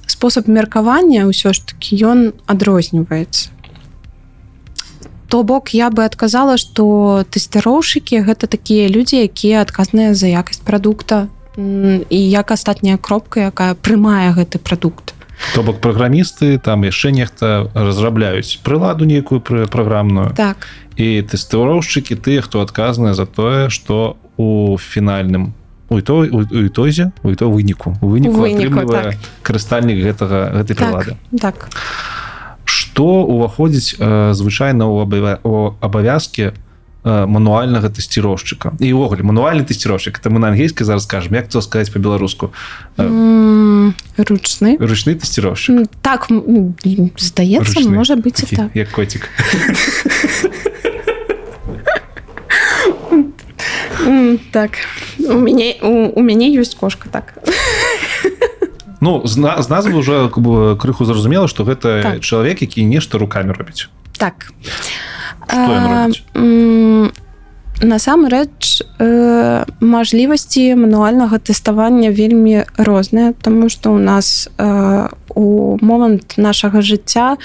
спосаб меркавання ўсё ж таки ён адрозніваецца. То бок я бы адказала што тэсціроўшыкі гэта такія людзі якія адказныя за якасць прадукта і як астатняя кропка якая прымае гэты прадукт то бок праграмісты там яшчэ нехта разрабляюць прыладу нейкую пры праграмную. Так. І тэстэроўшчыкі тыя хто адказныя за тое что у фінальным у той у у тозе у то выніку у выніку У выніку, атрымлівае карыстальнік гэтага гэтай прылады. так. Што уваходзіць э, звычайна ў абавя- у абавязкі э, мануальнага тэсціроўшчыка. І ўвогуле мануальны тэсціроўшчык это мы на ангельскай зараз скажем як то сказаць по-беларуску М, ручны. Ручны тэсціроўшчык. М, так здаецца Ручны. можа быць Такі, так. як котик. М, так. У мяне у, у мяне ёсць кошка так. Ну з, на, з назвы уже крыху зразумела што гэта Так. чалавек які нешта руками робіць. Так Што ён робіць? насамрэч э, мажлівасці мануальнага тэставання вельмі розныя тому что у нас э, у момант нашага жыцця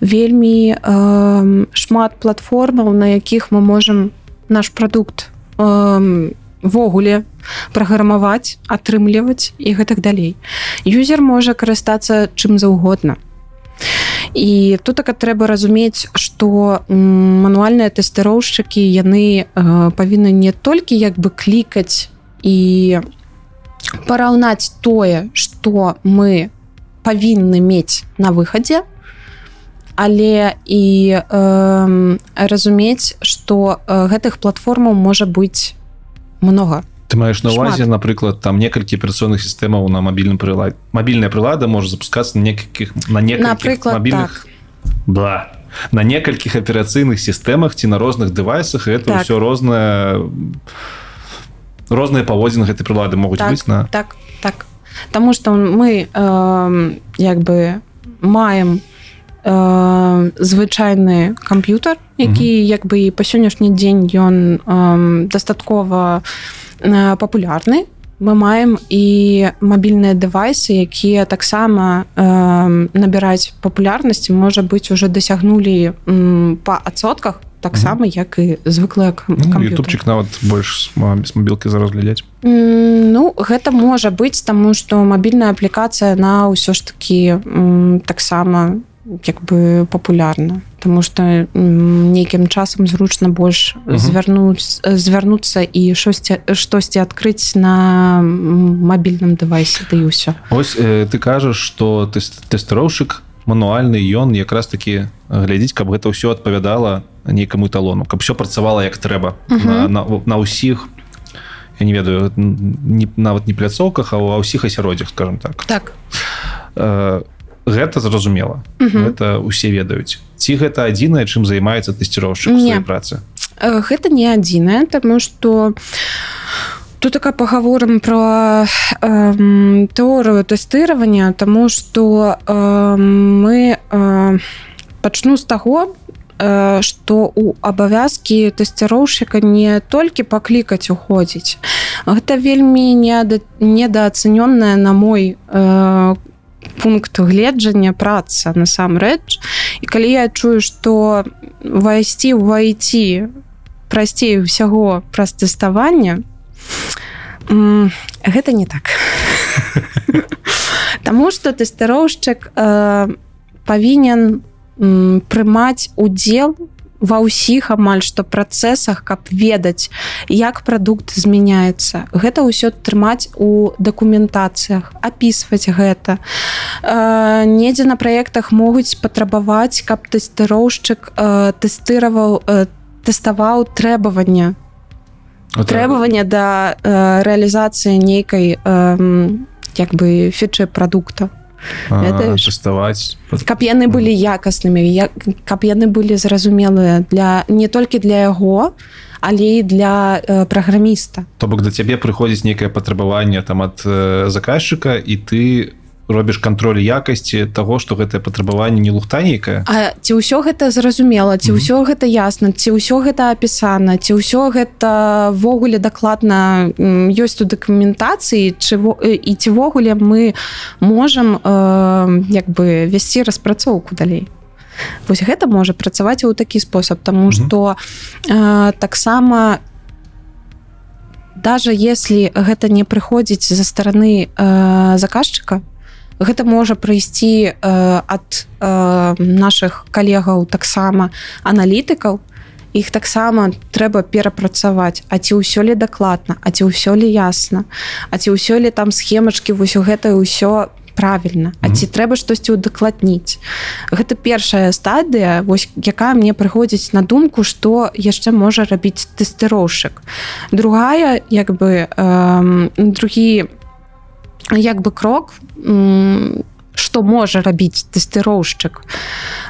вельмі э, шмат платформаў на якіх мы можем наш прадукт э, ввогуле праграмаваць атрымліваць і гэтак далей юзер можа карыстацца чым заўгодна і тут так трэба разумець что мануальныя тэстэроўшчыкі яны павінны не толькі як бы клікаць і параўнаць тое что мы павінны мець на выхадзе але і э, разумець что гэтых платформаў можа быць много ты маеш на увазе напрыклад там некалькі аперацыйных сістэмаў на мабільным прылад мабільная прылада можа запускацца на некалькіх на напрыклад мабільных так. да. На некалькіх аперацыйных сістэмах ці на розных дэвайсах это Так. ўсё рознае розныя паводзіны гэтай прылады могуць так, быць на так так. Таму что мы э, як бы маем э, звычайны камп'ютар які як бы і па сённяшні дзень ён э, дастаткова э, папулярны мы маем і мабільныя дэвайсы якія таксама э, набіраць папулярнасці можа быць уже дасягнулі па адсотках таксама як і звыклыя кам- ну, ютубчик нават больш з мабілкі зараз глядзяць М, Ну гэта можа быць таму што мабільная аплікацыя на ўсё ж такі м, таксама як бы папулярна Таму што нейкім часам зручна больш Мгм. звярнуць звярнуцца і штосьці штосьці адкрыць на мабільным дэвайсе і ўсё. Ось э, ты кажаш что тэст тэстыроўшчык мануальны ён якраз таки глядзіць каб гэта ўсё адпавядала нейкаму талону каб все працавала як трэба. Мгм. на, на, на ўсіх я не ведаю не, нават не пляцоўках а ва ўсіх асяроддзях скажем так. Так. Э, гэта зразумела Мгм. гэта усе ведаюць ці гэта адзінае чым займаецца тэсціроўшчык у Не. сваёй працы Э, гэта не адзінае тому что тут така паговорым про эм, тэорыю тэстыравання тому что э, мы э, пачну з таго э, что у абавязкі тэсціроўшчыка не толькі паклікаць уходзіць гэта вельмі неда- недаацэнённая на мой э, пункт гледжання праца насамрэч. І калі я чую что вайсці ў вайти прасцей усяго праз тэставання гэта не так. Таму что тэстароўшчык э, павінен прымаць удзел ва ўсіх амаль што працэсах каб ведаць як прадукт змяняецца. Гэта ўсё трымаць у дакументацыях апісваць гэта. Э, недзе на праектах могуць патрабаваць каб тэстыроўшчык э, тэстыраваў э, тэставаў трэбавання Вот, требавання да э, рэалізацыі нейкай э, як бы фічы прадукта. а, ведаеш? Тэставаць каб яны былі якаснымі як, каб яны былі зразумелыя для не толькі для яго але і для э, праграміста то бок да цябе прыходзіць нейкае патрабаванне там ад э, заказчыка і ты робіш кантроль якасці того что гэтае патрабаванне не лухта нейкая А ці ўсё гэта зразумела ці ўсё гэта ясна ці ўсё гэта апісана ці ўсё гэта ввогуле дакладна ёсць у дакументацыі чы во- э, і ці ввогуле мы можам э, як бы весці распрацоўку далей? Вось гэта можа працаваць ў такі спосаб тому что э, таксама даже если гэта не прыходзіць за стороны э, заказчыка гэта можа прыйсці э, ад э, наших калегаў таксама аналітыкаў. Іх таксама трэба перапрацаваць. А ці ўсё ли дакладна А ці ўсё ли ясна А ці ўсё ли там схемачки вось у гэта ўсё правильно А ці трэба штосьці удакладніць. Гэта першая стадыя вось якая мне прыходзіць на думку что яшчэ можа рабіць тэстыроўшчык другая як бы э, другі як бы крок м, што можа рабіць тэстыроўшчык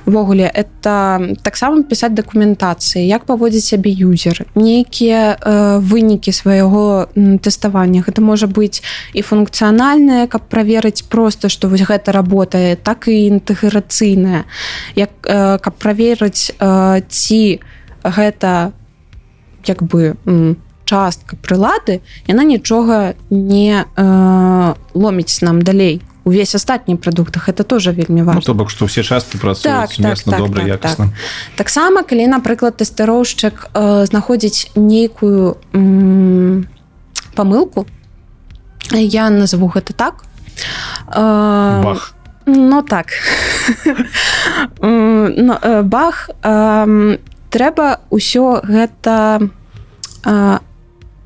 ввогуле это таксама пісаць дакументацыі як паводзіць сябе юзер нейкія э, вынікі свайго тэставання. Гэта можа быць і функцыянальнае каб праверыць просто што вось гэта работае так і інтэграцыйная як э, каб праверыць э, ці гэта як бы м, частка прылады яна нічога не э, ломіць нам далей. Увесь астатні прадуктах это тоже вельмі Ну, важно то бок што ўсе часткі працуюць Так, сумесна так, добра так, якасна. Таксама калі напрыклад тэстароўшчык э, знаходзіць нейкую м, памылку я назову гэта так. Э, бах. Ну так. М, ну, э, бах эм, трэба ўсё гэта э,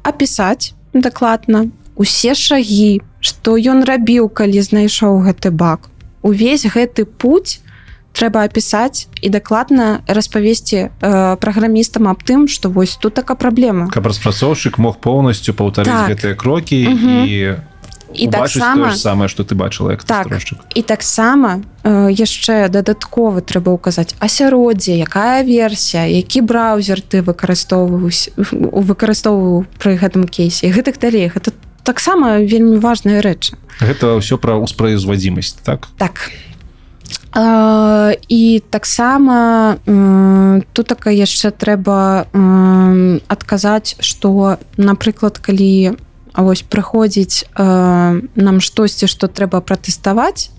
апісаць дакладна усе шагі што ён рабіў калі знайшоў гэты бак увесь гэты путь трэба апісаць і дакладна распавесці э, праграмістам аб тым што вось тут такая праблема каб распрацоўшчык мог поўнасцю паўтарыць Так. гэтыя крокі Мгм. і і таксама самае што ты бачыла як Так. тэстароўшчык. І таксама э, яшчэ дадаткова трэба ўказаць асяроддзе, якая версія, які браузер ты выкарыстоўваўся выкарыстоўваў пры гэтым кейсе і гэтых далей гэта таксама вельмі важныя рэчы. гэта ўсё пра ўспраюзвадзімасць так Так. Э, і таксама м, тут такая яшчэ трэба м, адказаць што напрыклад калі вось прыходзіць э, нам штосьці што трэба пратэставаць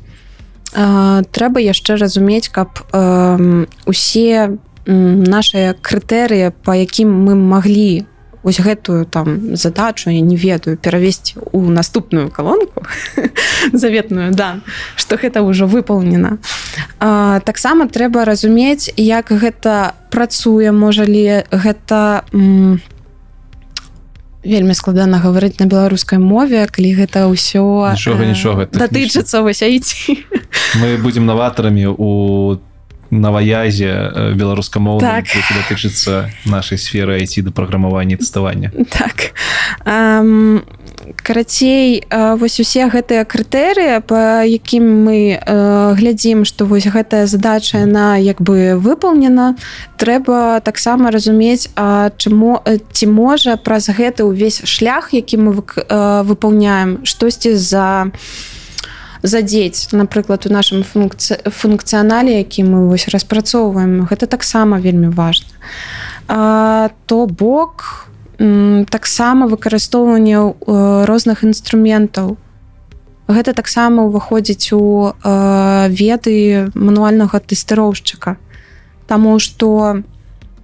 э, трэба яшчэ разумець каб э, усе м, нашыя крытэрыі па якім мы маглі ось гэтую там задачу я не ведаю перавесці у наступную калонку заветную да что гэта ўжо выполнена А, таксама трэба разумець як гэта працуе можа ли гэта м, вельмі складана гаварыць на беларускай мове калі гэта ўсё Нічога, э, нічога, датычыцца вось айці мы будзем наватарамі у наваязе э, беларускамоўным Так. датычыцца нашай сферы IT да праграмавання тэставання. Так. Ам, карацей вось усе гэтыя крытэрыі па якім мы э, глядзім што вось гэтая задача яна як бы выполнена трэба таксама разумець чаму ці можа праз гэты ўвесь шлях які мы вык- э, выполняем штосьці за задзець напрыклад у нашым функцыі функцыянале які мы вось распрацоўваем. Гэта таксама вельмі важна. То бок м, таксама выкарыстоўванне э, розных інструментаў. Гэта таксама ўваходзіць у э, веды мануальнага тэстыроўшчыка Таму што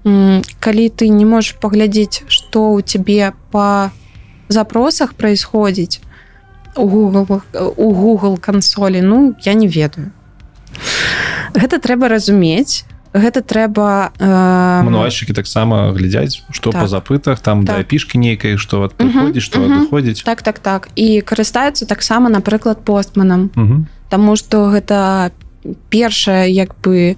калі ты не можаш паглядзець што ў цябе па запросах происходзіць у Google у Google кансолі ну я не ведаю. Гэта трэба разумець гэта трэба э, мануальшчыкі таксама глядзяць што Так. па запытах там да Так. пішкі нейкай што ад прыходзіць што мгм. адыходзіць так так так і карыстаюцца таксама напрыклад постманам. Таму што гэта першае як бы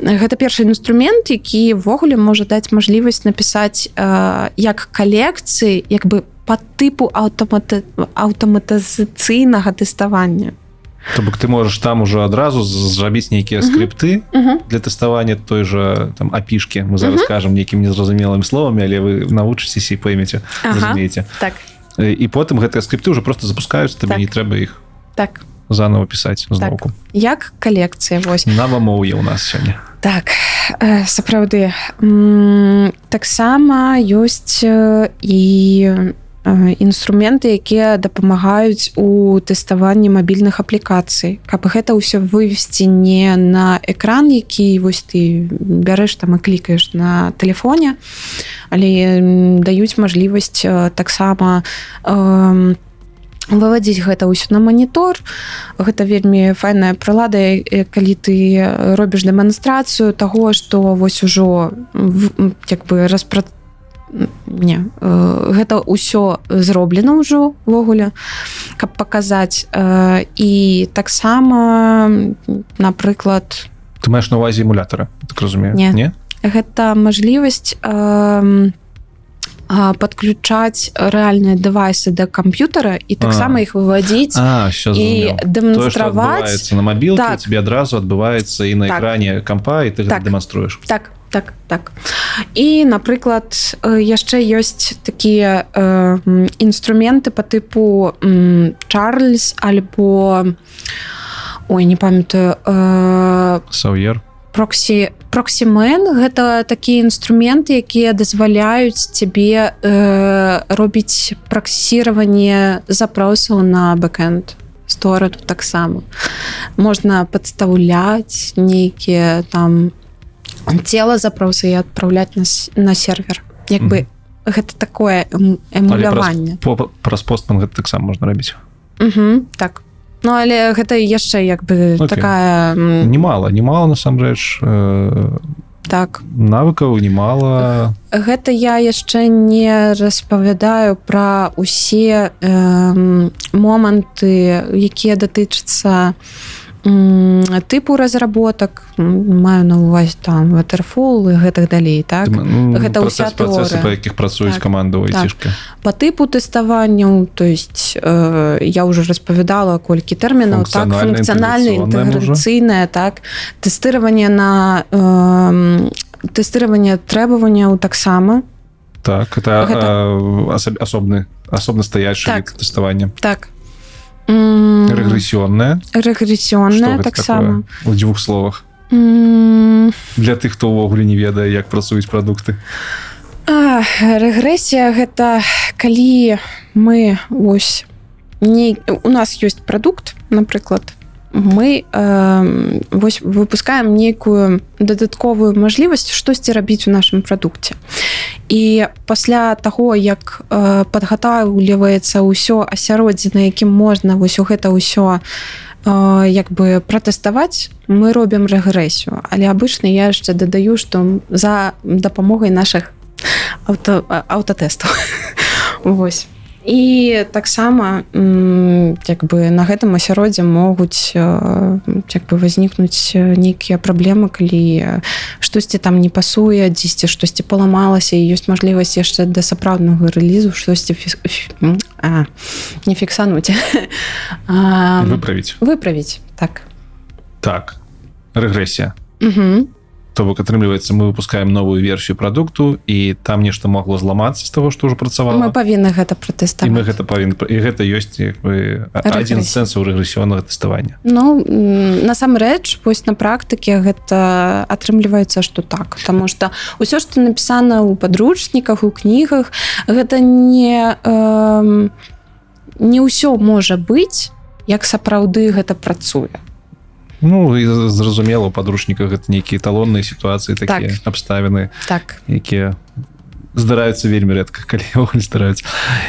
гэта першы інструмент які ввогуле можа даць мажлівасць напісаць э, як калекцыі як бы по тыпу аўтамата аўтаматызацыйнага тэставання То бок ты можаш там ужо адразу зрабіць нейкія скрипты для тэставання той жа там апішкі. Мы зараз скажам нейкім незразумелымі словамі але вы навучыцеся і поймеце Ага. разумееце. Так. Э, і потым гэтыя скрипты уже просто запускаюцца табе Так. не трэба іх так. заново пісаць зноўку як калекцыя вось. Навамоўе у нас сёння. Так э, сапраўды таксама ёсць э, і э, інструменты якія дапамагаюць у тэставанні мабільных аплікацый. Каб гэта ўсё вывесці не на экран які вось ты бярэш там і клікаеш на телефоне але даюць мажлівасць э, таксама э, выводзіць гэта ўсё на манітор. Гэта вельмі файная прылада э, калі ты э, робіш дэманстрацыю таго што вось ужо як бы распра не э, гэта ўсё зроблена ўжо увогуле каб паказаць э, і таксама напрыклад ты маеш на увазе эмулятора так разумею Не. не гэта мажлівасць э, подключаць рэальныя дэвайсы да камп'ютара і таксама іх все і дэманстраваць на мабілку Так. тебе адразу адбываецца і на Так. экране кампа і ты так. дэманструеш так так так. І напрыклад яшчэ ёсць такія э, інструменты по тыпу Чарльз альбо ой не памятаю э, саўер проксі проксімен гэта такія інструменты якія дазваляюць цябе э, робіць праксіраванне запросаў на бэкенд стораду таксама. Можна падстаўляць нейкія там цела запросы і адпраўляць на, с- на сервер. Як бы гэта такое эм- эмуляванне. по, праз постман гэта таксама можна рабіць. Угу, так. Ну але гэта яшчэ як бы Окей. такая немало немало насамрэч э, так. навыкаў немало гэта я яшчэ не распавядаю пра усе э, моманты якія датычацца м, тыпу разработак маю на увазе там ватерфол і гэтак далей так? Ну, гэта ўся тэорыя. па якіх працуюць Так, каманды так. айцішка по тыпу тэставанняў то есть э, я уже распавядала колькі тэрмінаў так Функцыянальна, інтэграцыйнае так. Тэстыраванне на э, тэстыраванне трэбаванняў таксама. Так это Гэта- э, асоб, асобны асобна стаячы так. тэставання так М, рэгрэсіонная рэгрэсіонная таксама у дзвюх словах? Для тых хто ўвогуле не ведае як працуюць прадукты рэгрэсія гэта калі мы ось не у нас ёсць прадукт напрыклад мы э, вось выпускаем нейкую дадатковую мажлівасць штосьці рабіць у нашым прадукце і пасля таго як э, падгатаўліваецца ўсё асяроддзе на якім можна вось у гэта ўсё э, як бы пратэставаць мы робім рэгрэсію. Але абычна я яшчэ дадаю што за дапамогай наших аўтатэстаў. Вось і таксама як бы на гэтым асяроддзе могуць э, як бы вознікнуць э, нейкія праблемы калі э, штосьці там не пасуе дзесьці штосьці паламалася і ёсць мажлівасць яшчэ да сапраўднага рэлізу штосьці фі... а, не фіксануць. Выправіць. выправіць так. Так рэгрэсія. Угу. То бок атрымліваецца мы выпускаем новую версію прадукту і там нешта могло зламацца з того што ўжо працавала мы павінны гэта і пратэставаць мы гэта павінны і гэта ёсць як бы адзін сэнсаў рэгрэсіённага тэставання Ну насамрэч вось на практыке гэта атрымліваецца што так. Потому что ўсё што напісана ў падручніках у кнігах гэта не э, не ўсё можа быць як сапраўды гэта працуе Ну і зразумела у падручніках гэта нейкія талонныя сітуацыі такія Так. абставіны так. якія здараюцца вельмі рэдка калі здараюцца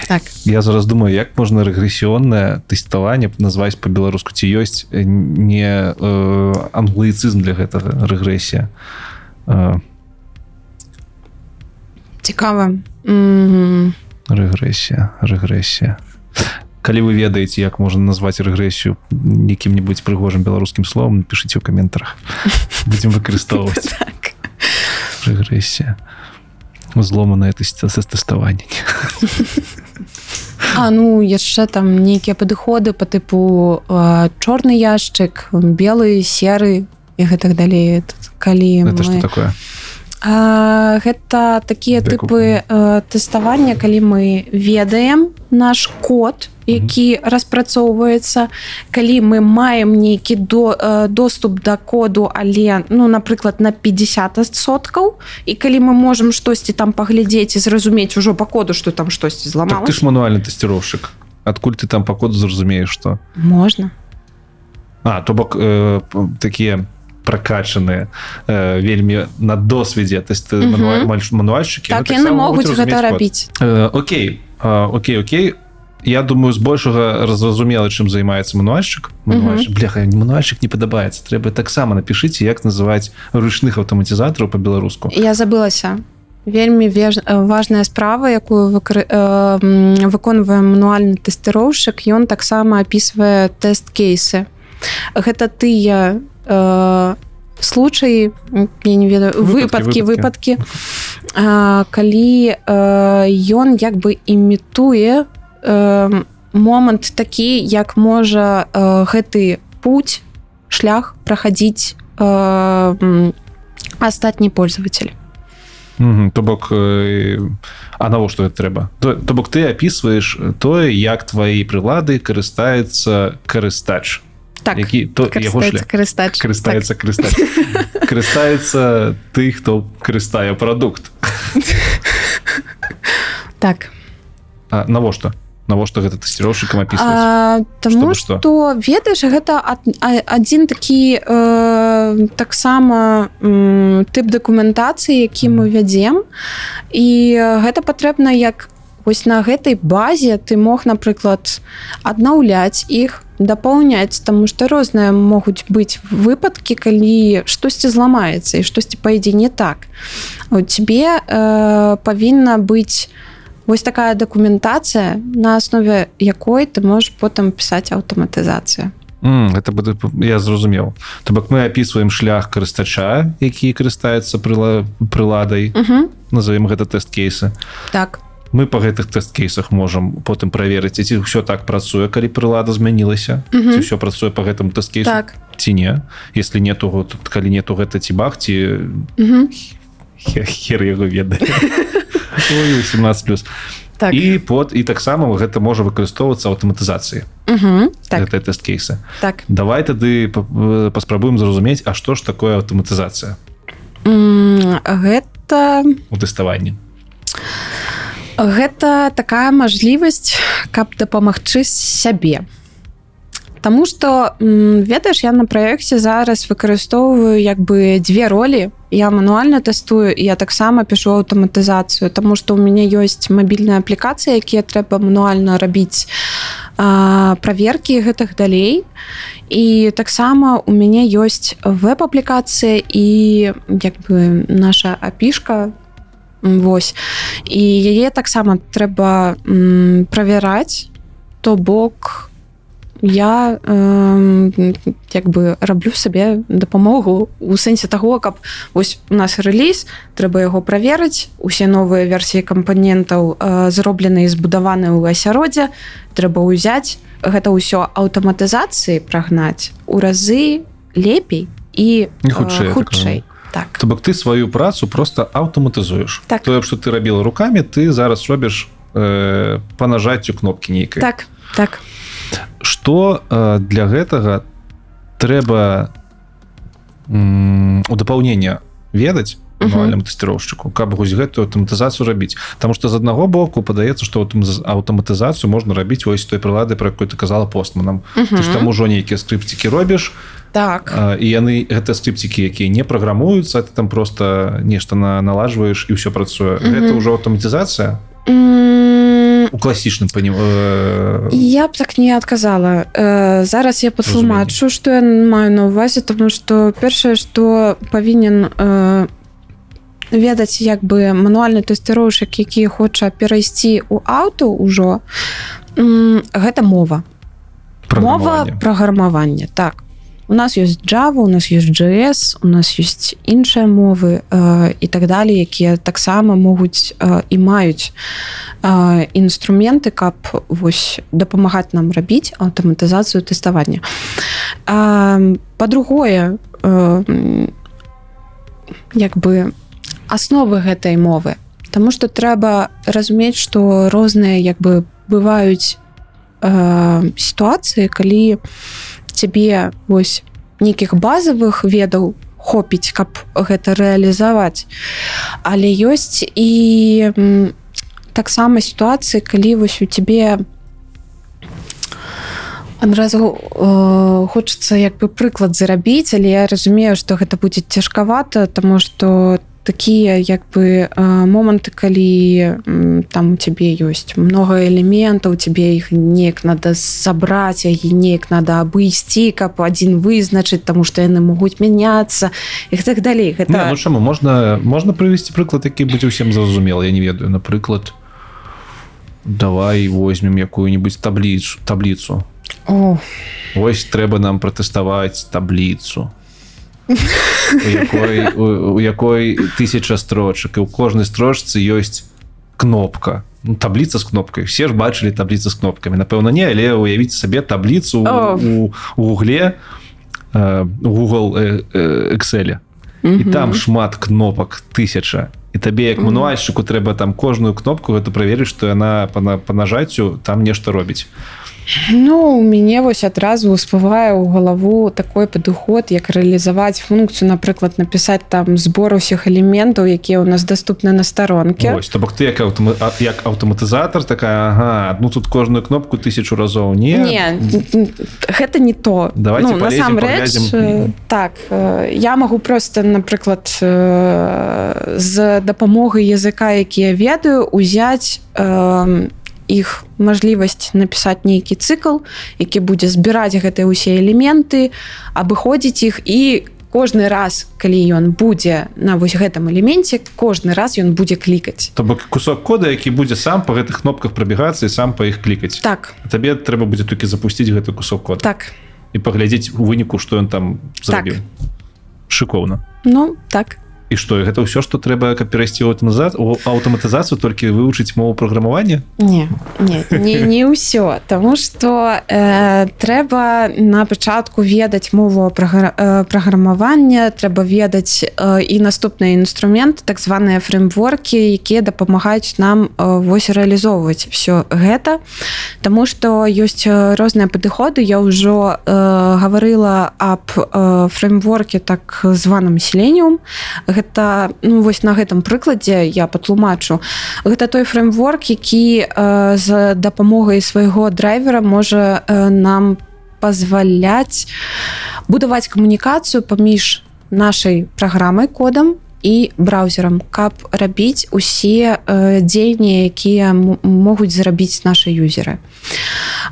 так. Я зараз думаю як можна рэгрэсіённае тэставанне назваць по-беларуску ці ёсць не э, англыцызм для гэтага рэгрэсія э, цікава М, рэгрэсія рэгрэсія калі вы ведаеце як можна назваць рэгрэсію якім-небудзь прыгожым беларускім словом пішыце ў каментарах. Будзем выкарыстоўваць. Так. Рэгрэсія. Зломанае тэставанне А ну яшчэ там нейкія падыходы по тыпу э, чорны яшчык белы серы і гэтак далей. Калі это что мы... такое? А, гэта такія тыпы э, тэставання калі мы ведаем наш код які распрацоўваецца калі мы маем нейкі до доступ да коду але ну напрыклад на 50 соткаў і калі мы можемм штосьці там паглядзець і зразумець ужо па коду что там штосьці так, зламалася ты ж мануальны тэсціроўшчык адкуль ты там па коду зразумееш што можна. А то бок э, такія пракачаныя э, вельмі на досведзе то есть мануальшчыкі так яны могуць гэта рабіць Э, Окей Окей Окей. Я думаю з большага разразумела чым займаецца мануальшчык мануальшчык бляха не мануальшчык не падабаецца трэба таксама напішыце як называць ручных аўтаматызатараў по-беларуску я забылася вельмі веж... важная справа якую выкры... э, выконвае мануальны тэсціроўшчык ён таксама апісвае тэст-кейсы гэта тыя э, случаі я не ведаю Выпадкі, выпадкі выпадкі. а, калі э, ён як бы імітуе э, момант такі як можа э, гэты путь шлях э, м, астатні пользователь. Мгм, то бок э, а навошта это трэба то, то бок ты опісваеш тое як твои прылады карыстаецца карыстач так які то яго шлях. карыстач карыстаецца карыстач карыстаецца ты хто карыстае прадукт так. А навошта? Навошта гэта тэсціроўшчыкам апісваць Таму што? што ведаеш гэта адзін такі э, таксама м, тып дакументацыі які мы вядзем. І гэта патрэбна як вось на гэтай базе ты мог напрыклад аднаўляць іх дапаўняць таму што розныя могуць быць выпадкі калі штосьці зламаецца і штосьці паідзе не так. У тебе э, павінна быць вось такая дакументацыя на аснове якой ты можаш потым пісаць аўтаматызацыю М, гэта буде я зразумеў то бок мы апісваем шлях карыстача які карыстаецца прыла приладай угу. назовем гэта тэст-кейсы так мы по гэтых тэст-кейсах можам потым праверыць ці ўсё так працуе калі прылада змянілася Мгм. ўсё працуе по гэтым тэст-кейсу так. ці не. Если нету тут калі нету гэта ці бах ці угу. хер, хер яго ведае. Ой, 18 плюс. Так. І под і таксама гэта можа выкарыстоўвацца аўтаматызацыі так. гэтай тэст-кейсы. Так. Давай тады па- э, паспрабуем зразумець А што ж такое аўтаматызацыя? М, гэта у тэставанні гэта такая мажлівасць каб дапамагчы сябе. Таму что ведаеш я на праекце зараз выкарыстоўваю як бы две ролі. Я мануальна тэстую я таксама пішу аўтаматызацыю Таму что у мяне ёсць мабільная аплікацыя якія трэба мануальна рабіць а, праверкі гэтых далей. І таксама у мяне ёсць веб-аплікацыя і як бы наша апішка Вось. І яе таксама трэба правяраць то бок я э, як бы раблю сабе дапамогу у сэнсе таго каб вось у нас рэліз трэба яго праверыць усе новыя версіі кампанентаў э, зроблены і збудаваны ў асяроддзе трэба ўзяць гэта ўсё аўтаматызацыі прагнаць у разы лепей і хутчэй, э, я так хутчэй так. То бок ты сваю працу просто аўтаматызуеш Так. тое што ты рабіла руками ты зараз робіш э, па нажаццю кнопкі нейкай так так. Что э, для гэтага трэба у дапаўнення ведаць Мануальным тэсціроўшчыку каб вось гэтую аўтаматызацыю рабіць Таму што з аднаго боку падаецца што аўтам- аўтаматызацыю можна рабіць вось той прылады про якой ты казала постманам ж Мгм. там ужо нейкія скрыпцікі робіш так. а, і яны гэта скрыпцікі якія не праграмуюцца ты там просто нешта на налажваеш і ўсё працуе Мгм. гэта ўжо аўтаматызацыя у класічным панім э, Я б так не адказала э, зараз я патлумачу што я маю на увазе тому что першае што павінен э, ведаць як бы мануальны тэсціроўшчык які хоча перайсці у аўто ўжо гэта мова. Мова праграмавання. так. У нас ёсць Java у нас ёсць JS у нас ёсць іншыя мовы э, і так далее якія таксама могуць э, і маюць э, інструменты каб вось дапамагаць нам рабіць аўтаматызацыю тэставання. Э, по-другое э, як бы асновы гэтай мовы. Таму што трэба разумець што розныя як бы бываюць э, сітуацыі калі цябе вось нейкіх базавых ведаў хопіць каб гэта рэалізаваць. Але ёсць і таксама сітуацыі калі вось у цябе адразу э, хочацца як бы прыклад зарабіць але я разумею што гэта будзе цяжкавата тому что такія як бы моманты калі там у цябе ёсць много элементаў тебе іх неяк надо забраць яе неяк надо абысці каб адзін вызначыць тому что яны могуць мяняцца і так далей. Не, гэта ну чаму? Можна можна прывесці прыклад які будзе ўсім зразумела я не ведаю. Напрыклад давай возьмем якую-нибудь табліцу табліцу. О, Вось трэба нам пратэставаць табліцу у якой, у, у якой тысяча строчак і ў кожнай строчцы ёсць кнопка. Ну, табліца з кнопкай все ж бачылі табліцы з кнопкамі напэўна не але уявіць сабе табліцу О. у, у гугле э, Google э, э, Excel. І мгм. там шмат кнопак тысяча і табе як мануальшчыку трэба там кожную кнопку гэта праверыць што яна па, па нажаццю там нешта робіць Ну у мяне вось адразу ўспавае ў галаву такой падыход як рэалізаваць функцыю напрыклад напісаць там збор усіх элементаў якія ў нас доступны на старонке то бок ты як аўтама... а- як аўтаматызатар такая ага, ну тут кожную кнопку тысячу разоў не, Не, гэта не то. Давайте ну, насамрэч так я магу просто напрыклад з дапамогай языка які я ведаю узяць э, іх мажлівасць напісаць нейкі цыкл які будзе збіраць гэтыя ўсе элементы абыходзіць іх і кожны раз калі ён будзе на вось гэтым элеменце кожны раз ён будзе клікаць. То бок кусок кода які будзе сам па гэтых кнопках прабігацца і сам па іх клікаць. Так. Табе трэба будзе толькі запусціць гэты кусок кода. Так. І паглядзець у выніку што ён там зрабіў. Шыкоўна. Ну так і што гэта ўсё што трэба каб перайсці аўтаматыза- у аўтаматызацыю толькі вывучыць мову праграмавання Не, не, не, не ўсё Таму што э, трэба на пачатку ведаць мову прагра- э, праграмавання трэба ведаць э, і наступныя інструменты так званыя фреймворкі якія дапамагаюць нам э, вось рэалізоўваць все гэта. Таму што ёсць э, розныя падыходы. Я ўжо э, гаварыла аб э, фреймворке так званым селенnium гэта ну вось на гэтым прыкладзе я патлумачу. Гэта той фреймворк які э, з дапамогай свайго драйвера можа э, нам пазваляць будаваць камунікацыю паміж нашай праграмай кодам і браузерам каб рабіць усе э, дзеянні якія могуць зрабіць нашы юзеры.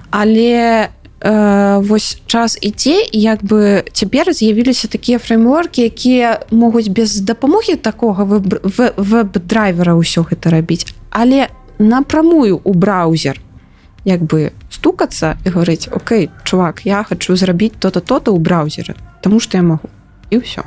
Але э, вось час ідзе і як бы цяпер з'явіліся такія фреймворкі якія могуць без дапамогі такога веб- ве- веб-драйвера ўсё гэта рабіць але напрамую у браузер як бы стукацца і говорыць Окей чувак я хочу зрабіць то-то то-то ў браузеры тому что я могу і ўсё.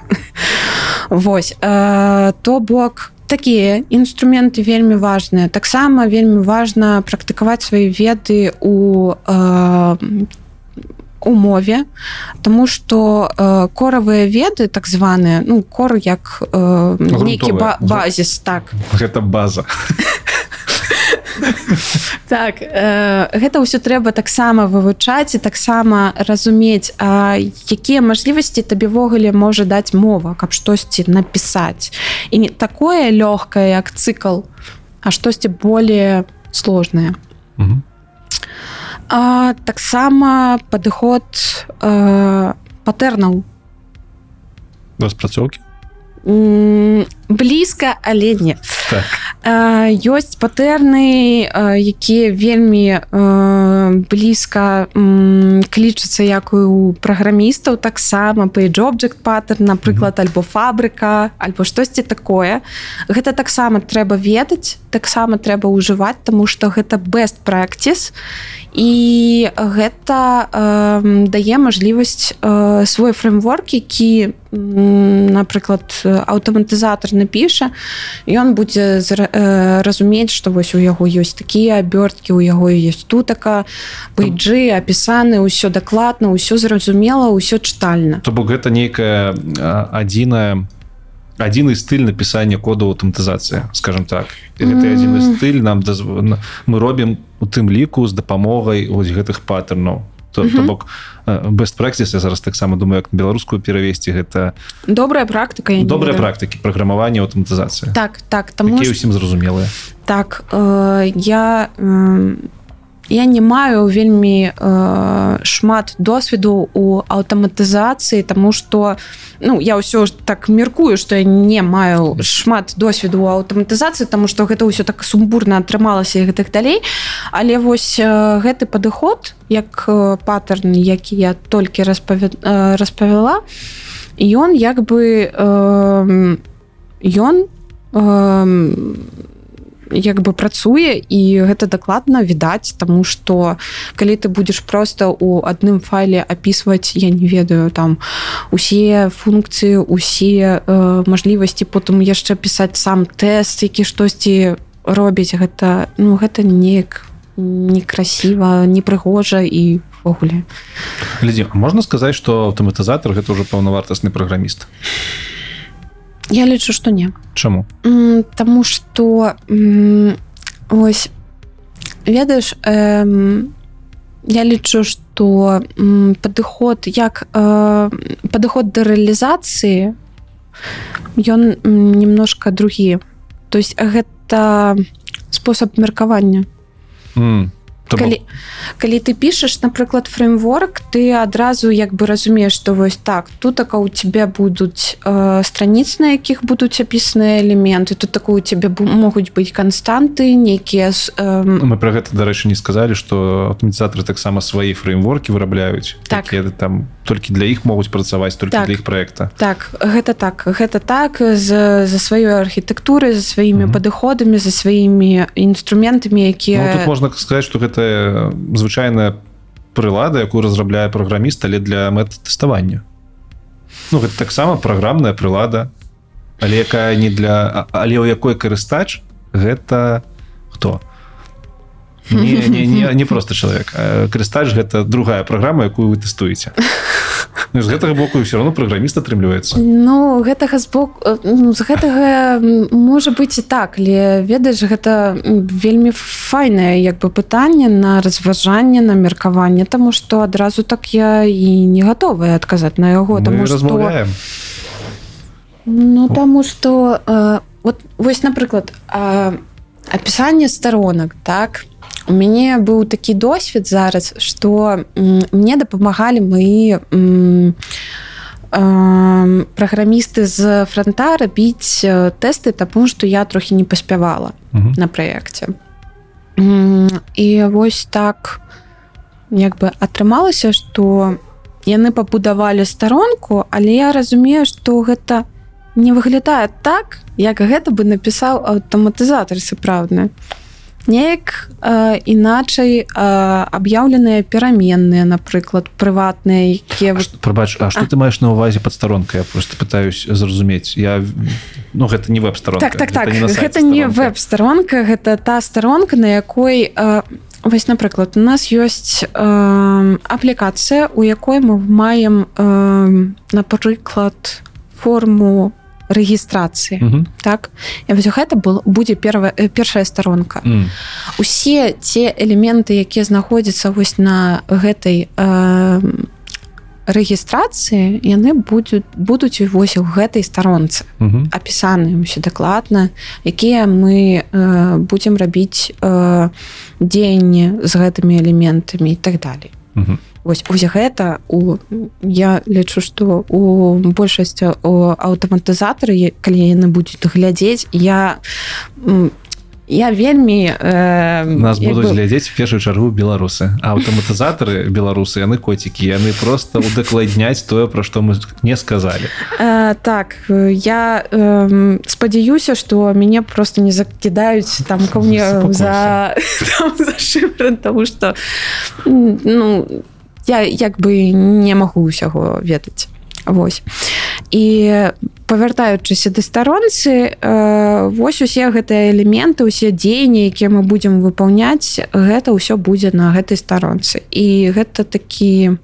Вось э, то бок такія інструменты вельмі важныя. Таксама вельмі важна практыкаваць свае веды у э, у мове тому что э, коравыя веды так званыя ну кор як э, нейкі ба базіс так. Гэта база. Так э, гэта ўсё трэба таксама вывучаць і таксама разумець а, якія мажлівасці табе ввогуле можа даць мова каб штосьці напісаць. І не такое лёгкае як цыкл а штосьці более сложное Мгм. А, таксама падыход э, патэрнаў. Распрацоўкі блізка але не. Так. Э, ёсць патэрны э, якія вельмі э, блізка м, клічацца як у праграмістаў таксама page object паттерн напрыклад альбо фабрыка альбо штосьці такое. Гэта таксама трэба ведаць таксама трэба ўжываць тому что гэта best practice. І гэта э, дае мажлівасць э, свой фреймворк які напрыклад аўтаматызатор напіша ён будзе э, разумець што вось у яго ёсць такія абёрткі у яго ёсць тутака пейджы апісаны ўсё дакладна ўсё зразумела ўсё чытальна. То бок гэта нейкая адзіная адзіны стыль напісання коду аўтаматызацыя скажем так. І гэты Мм. адзіны стыль нам дазв... мы робім у тым ліку з дапамогай ось гэтых паттернаў то, то Мгм. бок best practice я зараз таксама думаю як на беларускую перавесці гэта добрая практыка добрыя практыкі праграмавання аўтаматызацыя. Так так таму якія што ўсім зразумелыя. Так э, я э, я не маю вельмі э, шмат досведу у аўтаматызацыі тому что ну я ўсё ж так меркую что я не маю шмат досведу у аўтаматызацыі тому что гэта ўсё так сумбурна атрымалася і гэтых далей. Але вось э, гэты падыход як э, паттерн які я толькі распавя... э, распавяла ён як бы э, ён э, як бы працуе і гэта дакладна відаць тому что калі ты будзеш просто у адным файле опісваць я не ведаю там усе функцыі усе э, мажлівасці потым яшчэ пісаць сам тест які штосьці робіць гэта ну гэта неяк некрасіва непрыгожа і ввогуле глядзі можна сказаць что аўтаматызатор гэта ўжо паўнавартасны праграміст я лічу што не. Чаму Таму што ось ведаеш эм, я лічу што падыход як э, падыход да рэалізацыі ён м, немножко другі то есть гэта спосаб меркавання М, то бок- калі, калі ты пішаш напрыклад фреймворк ты адразу як бы разумееш што вось так тут така у тебя будуць э, страніц на якіх будуць апісаныя элементы тут такую у тебе бу- могуць быць канстанты нейкія э, мы про гэта дарэчы не сказалі что аўтаматызатары таксама свае фреймворки вырабляюць Так. якія там толькі для іх могуць працаваць толькі Так. для іх проекта так гэта так гэта так з за сваёй архітэктуры за сваімі Мгм. падыходамі за сваімі інструментамі якія ну, тут можна сказаць что гэта звычайная прылада якую разрабляе праграміст але для мэт тэставання Ну гэта таксама праграмная прылада але якая не для але ў якой карыстач гэта хто не, не, не, не просто чалавек а карыстач гэта другая праграма якую вы тэстуеце. Ну, з гэтага боку все равно праграміст атрымліваецца. Ну гэтага з бок э, ну, з гэтага можа быць і так але ведаеш гэта вельмі файнае як бы пытанне на разважанне на меркаванне Таму што адразу так я і не гатовая адказаць на яго што размаўляем. Ну таму што э, вот вось напрыклад э, апісанне старонак так у мяне быў такі досвед зараз што мне дапамагалі мои праграмісты з фронта рабіць э, тэсты таму што я трохі не паспявала Мгм. на праекце і вось так як бы атрымалася што яны пабудавалі старонку але я разумею што гэта не выглядае так як гэта бы напісаў аўтаматызатор сапраўдны неяк э, іначай э, аб'яўленыя пераменныя напрыклад прыватныя якія што- прабач А что ты маеш на увазе под сторонкой я просто пытаюсь зразумець. Я ну гэта не веб-сторонка так так так гэта не сторонка. веб-старонка гэта та старонка на якой э, вось напрыклад у нас ёсць э, аплікацыя у якой мы маем э, напрыклад форму рэгістрацыі Мгм. так і вось гэта был будзе перва, э, першая старонка М. усе ці элементы якія знаходзяцца вось на гэтай э, рэгістрацыі яны будуць будуць вось у гэтай старонцы Мгм. апісаны ўсё дакладна якія мы э, будзем рабіць э, дзеянні з гэтымі элементамі і так далей Мгм. Вось ось гэта у я лічу што у большасці у аўтаматызатары калі яны будуць глядзець я я вельмі э, нас будуць бы- глядзець в першую чаргу беларусы. Аўтаматызатары беларусы яны коцікі яны просто удакладняць тое пра што мы не сказалі. Э, так э, я э, спадзяюся что мяне просто не закідаюць там ко мне за там, за шифры тому что ну я як бы не магу ўсяго ведаць. Вось. І павяртаючыся да старонцы э, вось усе гэтыя элементы усе дзеянні якія мы будзем выпаўняць гэта ўсё будзе на гэтай старонцы. І гэта такі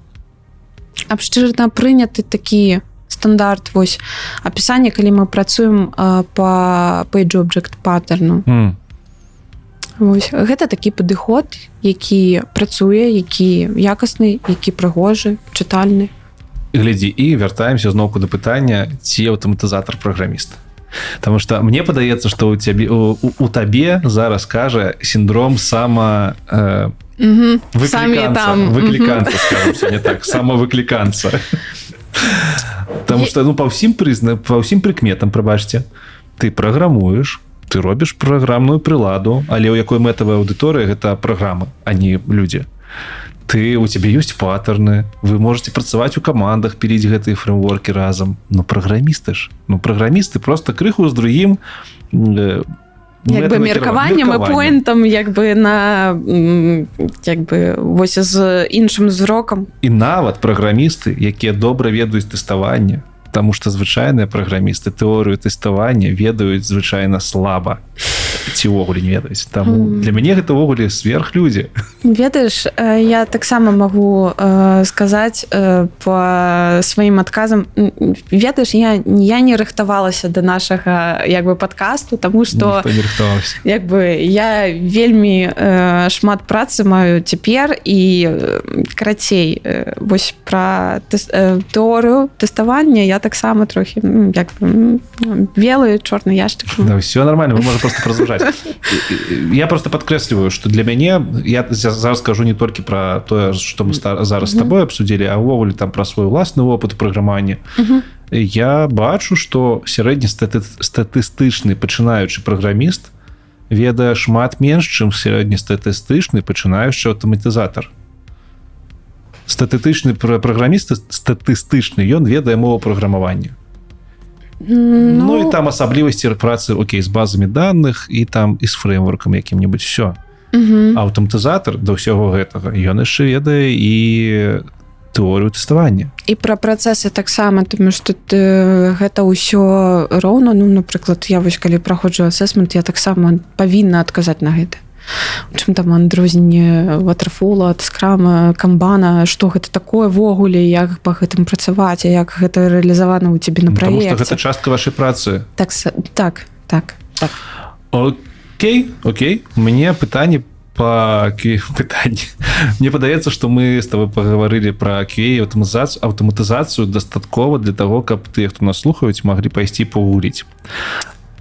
абшчырна прыняты такі стандарт вось апісанне калі мы працуем э, по page object паттерну М. Вось. Гэта такі падыход які працуе які якасны які прыгожы чытальны. Глядзі і вяртаемся зноўку да пытання ці аўтаматызатар праграміст. Таму что мне падаецца что у цябе у, у, у табе зараз кажа синдром сама э, Самі там, выкліканца скажем, сёння так самавыкліканца Таму что ну па ўсім прызна па ўсім прыкметам прабачце ты праграмуеш ты робіш праграмную прыладу але ў якой мэтавая аўдыторыя гэта праграма а не людзі. Ты у тебе ёсць паттерны вы можете працаваць у камандах піліць гэтыя фреймворки разам. Но праграмісты ж. Ну праграмісты просто крыху з другім э, як бы меркаваннем і поінтам як бы на як бы вось з іншым зрокам. І нават праграмісты якія добра ведаюць тэставанне Таму што звычайныя праграмісты тэорыю тэставання ведаюць звычайна слаба ці ўвогуле не ведаюць. Там Мгм. для мяне гэта ўвогуле сверхлюдзі. Ведаеш э, я таксама магу э, сказаць э, по сваім адказам. Ведаеш я я не рыхтавалася до нашага як бы подкасту тому что як бы я вельмі э, шмат працы маю цяпер і э, карацей э, вось про тэс- э, тэорыю тэставання я таксама трохі як белы чорны яшчык. Да, все нормально, мы можем просто продолжать. Я просто подкресливаю, что для мяне, я за- зараз скажу не только про то, что мы зараз тобой обсудили, а увогуле там про свой власны опыт праграмання. Я бачу, что сярэднестатыстычны пачынаючы праграміст ведае шмат менш, чым сярэднестатыстычны пачынаючы аўтаматызатар. Статыстычны пра- праграміст статыстычны ён ведае мову праграмавання Ну, ну і там асаблівасці працы Окей з базамі данных і там і з фреймворкам якім-небудзь все аўтаматызатар да ўсяго гэтага. Ён яшчэ ведае і тэорыю тэставання і пра працэсы таксама тому что ты гэта ўсё роўна. Ну напрыклад я вось калі праходжу асесмент я таксама павінна адказаць на гэта чым там адрозненне ватерфола ад скрама камбана что гэта такое ввогуле як па гэтым працаваць а як гэта рэалізавана ў цябе на Потому что гэта праекце? частка вашай працы. Так так так так. Окей Окей. Мне пытанне по пытанне. Мне падаецца что мы с тобой пагаварылі про кей аўтаматызацыю аўтаматызацыю дастаткова для того каб ты хто нас слухаюць маглі пайсці пагуліць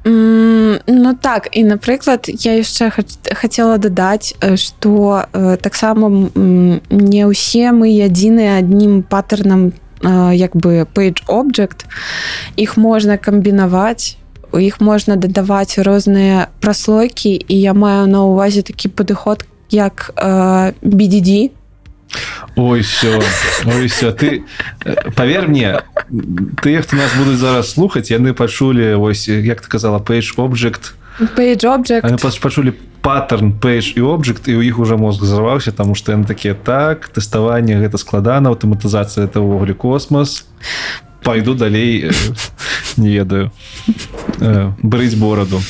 М, Ну так і напрыклад я яшчэ хацела дадаць что таксама м, не ўсе мы адзіны аднім паттернам э, як бы page object. Іх можна камбінаваць у іх можна дадаваць розныя праслойкі і я маю на увазе такі падыход як э, BDD Ой все Ой все ты э, поверь мне ты хто нас будуць зараз слухаць яны пачулі ось як ты казала page object. Page object. Пач- пачулі паттерн page і object і у іх уже мозг взорваўся тому что яны такія так тэставанне гэта складана аўтаматызацыя это ўвогуле космос. Пойду далей э, не ведаю. Э, брыць бораду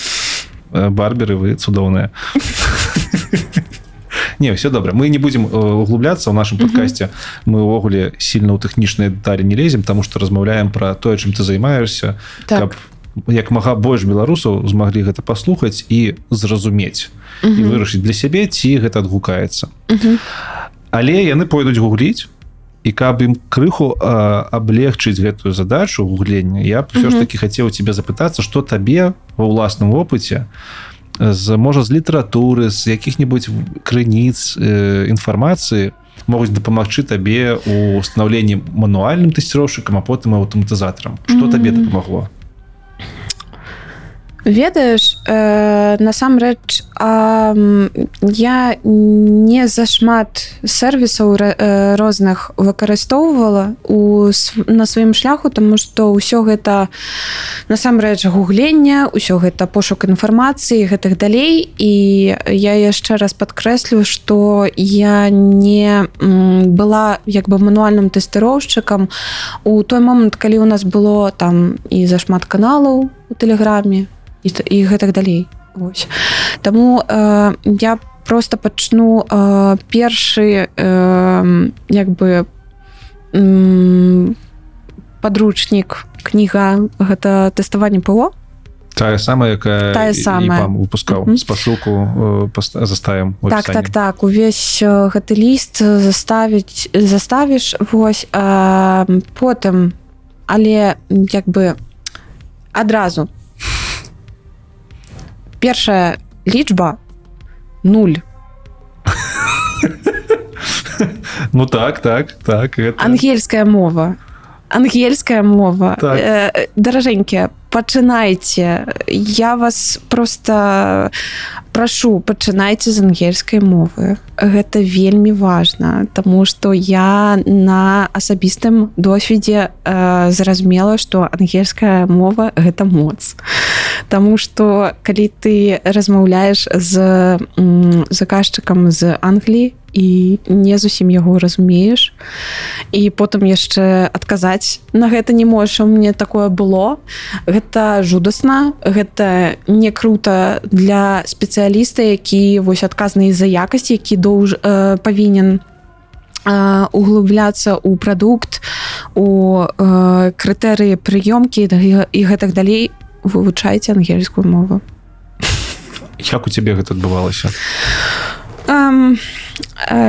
барберы вы цудоўныя не все добра мы не будем э, углубляться в нашем подкасте. Мы увогуле сильно ў тэхнічныя дэталі не лезем тому что размаўляем про тое чым ты займаешься Так. каб як мага больш беларусаў змаглі гэта паслухаць і зразумець і вырашыць для сябе ці гэта адгукаецца. Але яны пойдуць гугліць і каб ім крыху а, аблегчыць гэтую задачу гуглення я б все ж таки хацеў тебе запытацца что табе ва ўласным опыце з можа з літаратуры з якіх-небудзь крыніц э, інфармацыі могуць дапамагчы табе у станаўленні мануальным тэсціроўшчыкам а потым аўтаматызатарам. Что табе дапамагло ведаеш э, насамрэч м, я не зашмат сервісаў ра- э, розных выкарыстоўвала у на сваім шляху тому что ўсё гэта насамрэч гуглення ўсё гэта пошук інфармацыі гэтых далей. І я яшчэ раз падкрэслю что я не была як бы мануальным тэсціроўшчыкам у той момант калі у нас было там і зашмат каналаў у тэлеграме і, і гэтак далей Вось. Таму э, я просто пачну э, першы э, як бы м, падручнік кніга гэта тэставанне ПО тая самая якая Тая самая. выпускаў Мгм. спасылку э, заставим так так так увесь э, гэты ліст заставіць заставіш вось а, потым але як бы адразу першая лічба 0 ну так так так это... ангельская мова ангельская мова. Так. э, даражэнькія пачынайце я вас просто прашу пачынайце з ангельскай мовы. Гэта вельмі важна Таму что я на асабістым досведзе э, зразумела что ангельская мова гэта моц. Таму что калі ты размаўляеш з заказчыкам з Англіі і не зусім яго разумееш. І потым яшчэ адказаць на гэта не можа мне такое было. Гэта жудасна гэта не круто для спецыяліста які вось адказны за якасць які доўж э, павінен углубляцца ў прадукт у э, крытэрыі прыёмкі і гэтак далей. Вывучайце ангельскую мову. Як у цябе гэта адбывалася Um,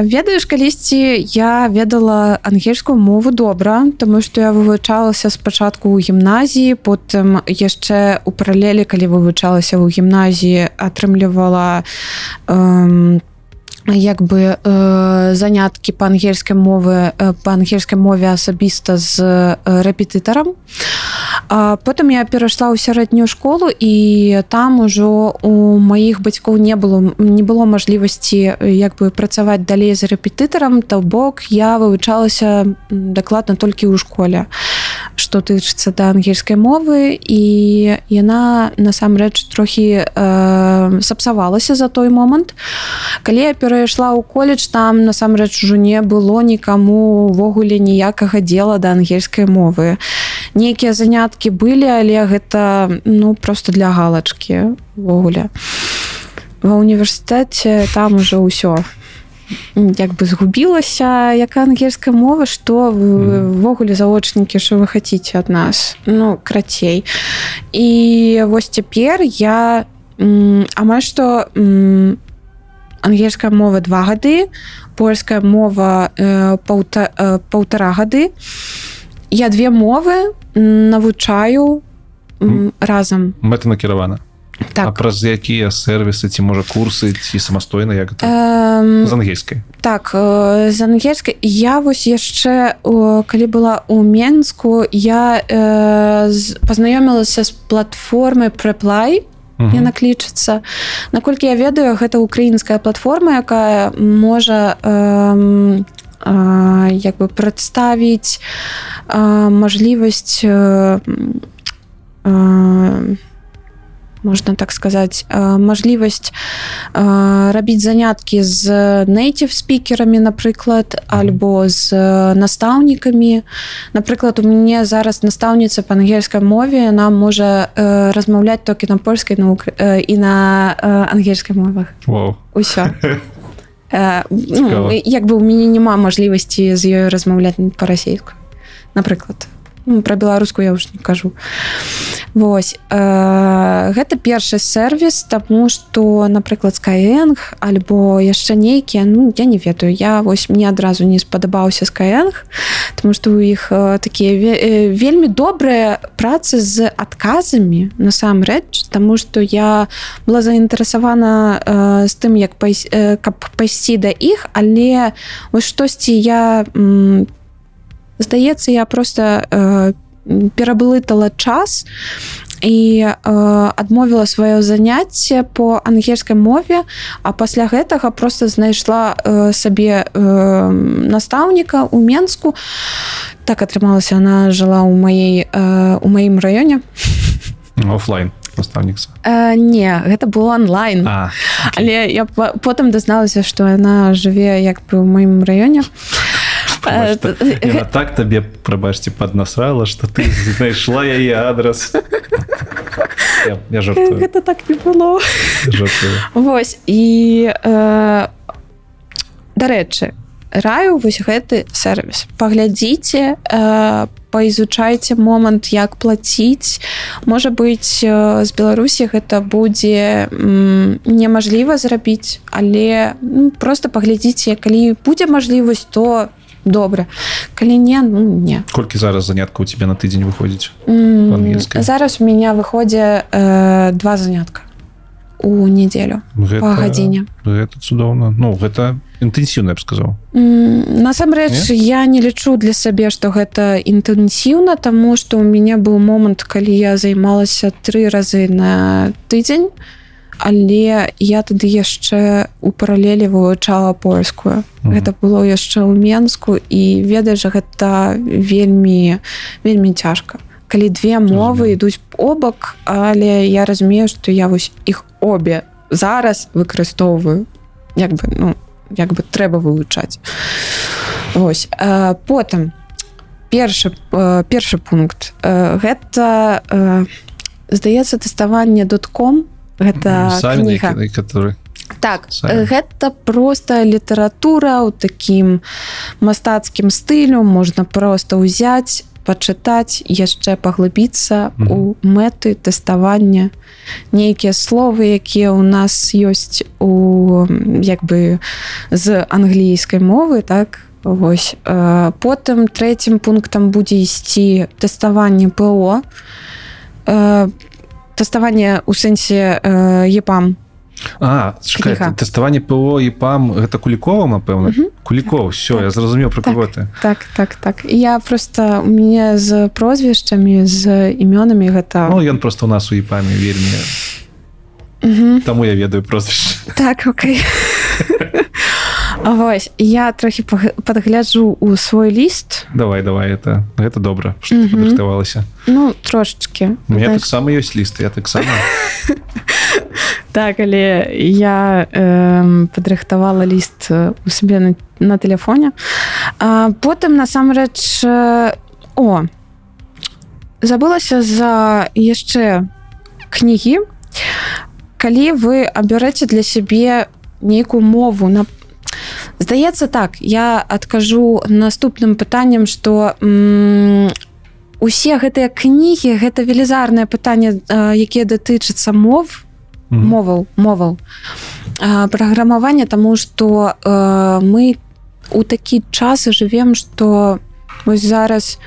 ведаеш калісьці я ведала ангельскую мову добра тому что я вывучалася спачатку ў гімназіі потым яшчэ у паралелі калі вывучалася ў гімназіі атрымлівала um, як бы э, заняткі па-ангельскай мовы па-ангельскай мове асабіста з э, рэпетытарам. Потым я перайшла ў сярэднюю школу і там ужо у маіх бацькоў не было не было мажлівасці як бы працаваць далей за рэпетытарам то бок я вывучалася дакладна толькі ў школе што тычыцца да ангельскай мовы і яна насамрэч трохі э, сапсавалася за той момант. Калі я перайшла ў коледж там насамрэч ужо не было нікаму увогуле ніякага дела да ангельскай мовы. Нейкія заняткі былі але гэта ну просто для галачкі ввогуле ва універсітэце там ужо ўсё як бы згубілася якая ангельская мова што ввогуле заочнікі що вы хаце ад нас. Ну крацей і вось цяпер я амаль што ангельская мова два гады польская мова э, паўта, э, паўтара гады. Я две мовы навучаю разам. Мэта накіравана так. праз якія сервісы ці можа курсы ці самастойна як эм... з ангельскай так э, з ангельскай я вось яшчэ калі была у менску я э, пазнаёмілася з платформы преплай яна клічыцца наколькі я ведаю гэта украінская платформа якая можа э, э, як бы прадставіць э, мажлівасць э, э, можна так сказаць мажлівасць рабіць заняткі з нейтив спікерамі напрыклад альбо з настаўнікамі напрыклад у мяне зараз настаўніца па ангельскай мове яна можа размаўляць толькі на польскай наук і на ангельскай мовах. Ўсё ну, як бы у мяне няма мажлівасці з ёй размаўляць па-расейску напрыклад ну, про беларускую я ўж не кажу. Вось э, гэта першы сервіс тому что напрыклад skyeng альбо яшчэ нейкія Ну я не ведаю я вось мне адразу не спадабаўся skyeng тому что у іх э, такія э, вельмі добрыя працы з адказамі насамрэч тому что я была заінтарэсавана э, з тым як пайс, э, каб пайсці да іх але вось штосьці я там здаецца я просто э, пераблытала час і э, адмовіла сваё заняцце по ангельскай мове а пасля гэтага просто знайшла э, сабе э, настаўніка у менску. Так атрымалася она жыла ў маей э, у маім раёне. Офлайн настаўніца э, не гэта было онлайн. А, але я потым дазналася што яна жыве як бы ў маім раёне Э, так табе прабачце паднасрала что ты знайшла яе адрес. Гэта так не было? Вось і э, дарэчы раю вось гэты сервіс паглядзіце по паізучайце момант як плаціць. Можа быць з беларусі гэта будзе немажліва зрабіць але ну, просто паглядзіце калі будзе мажлівасць то добра калі не ну не колькі зараз занятка у тебе на тыдзень выходзіць mm, зараз у меня выходзе э, два занятка у нядзелю гадзіне гэта цудоўна. Ну гэта інтэнсіўна б сказаў. Mm, насамрэч я не лічу для сабе што гэта інтэнсіўна таму што у мяне быў момант калі я займалася тры разы на тыдзень але я тады яшчэ у паралелі вывучала польскую. Mm. гэта было яшчэ ў менску і ведаеш гэта вельмі вельмі цяжка. Калі две мовы ідуць побак але я разумею што я вось іх обе зараз выкарыстоўваю як бы ну як бы трэба вывучаць. Ось э, потым першы э, першы пункт. Э, гэта э, здаецца тэставанне дотком гэта Самі, які- які- так Самі. э, гэта просто літаратура ў такім мастацкім стылю можна просто ўзяць пачытаць яшчэ паглыбіцца Мгм. у мэты тэставання нейкія словы якія ў нас ёсць у як бы з англійскай мовы так Вось э, потым трэцім пунктам будзе ісці тэставанне ПО э, тэставанне у сэнсе э, епам. А чакай, тэставанне ПО і пам гэта кулікова напэўна? Мгм. куліков все я зразумеў про Так. кого ты. так так так. Я просто у мяне з прозвішчамі з імёнамі гэта Ну ён просто у нас у іпамі вельмі Мгм. таму я ведаю прозвішча. Так окей Вось я трохі падгляджу у свой ліст. Давай давай это гэта добра што Мгм. падрыхтавалася ну трошечки таксама ёсць лісты я таксама так але я э, падрыхтавала ліст у сабе на, на телефоне. А, потым насамрэч э, о забылася за яшчэ кнігі калі вы абярэце для сябе нейкую мову на здаецца так я адкажу наступным пытанням что усе гэтыя кнігі гэта велізарнае пытанне якія датычацца мов Мгм. моваў моваў А, праграмавання тому что э, мы у такі час жывем что вось зараз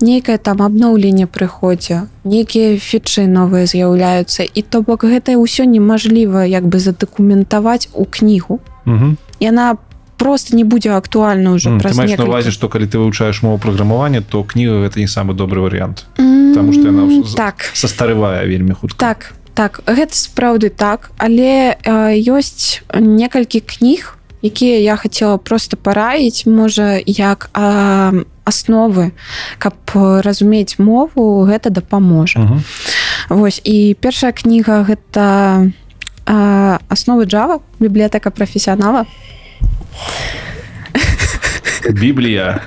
нейкае там абноўленне прыходзе нейкія фічы новыя з'яўляюцца і то бок гэта ўсё немажліва як бы задакументаваць у кнігу Мгм. яна просто не будзе актуальна ўжо ты праз маеш на некалькі- увазе што калі ты вывучаеш мову праграмавання то кніга гэта не самы добры варыянт. М, Таму што яна так. састарывае вельмі хутка. Так так. Гэта сапраўды так але э, ёсць некалькі кніг якія я хацела просто параіць можа як э, асновы каб разумець мову гэта дапаможа. Мгм. Вось і першая кніга гэта э, асновы Java бібліятэка прафесіянала Біблія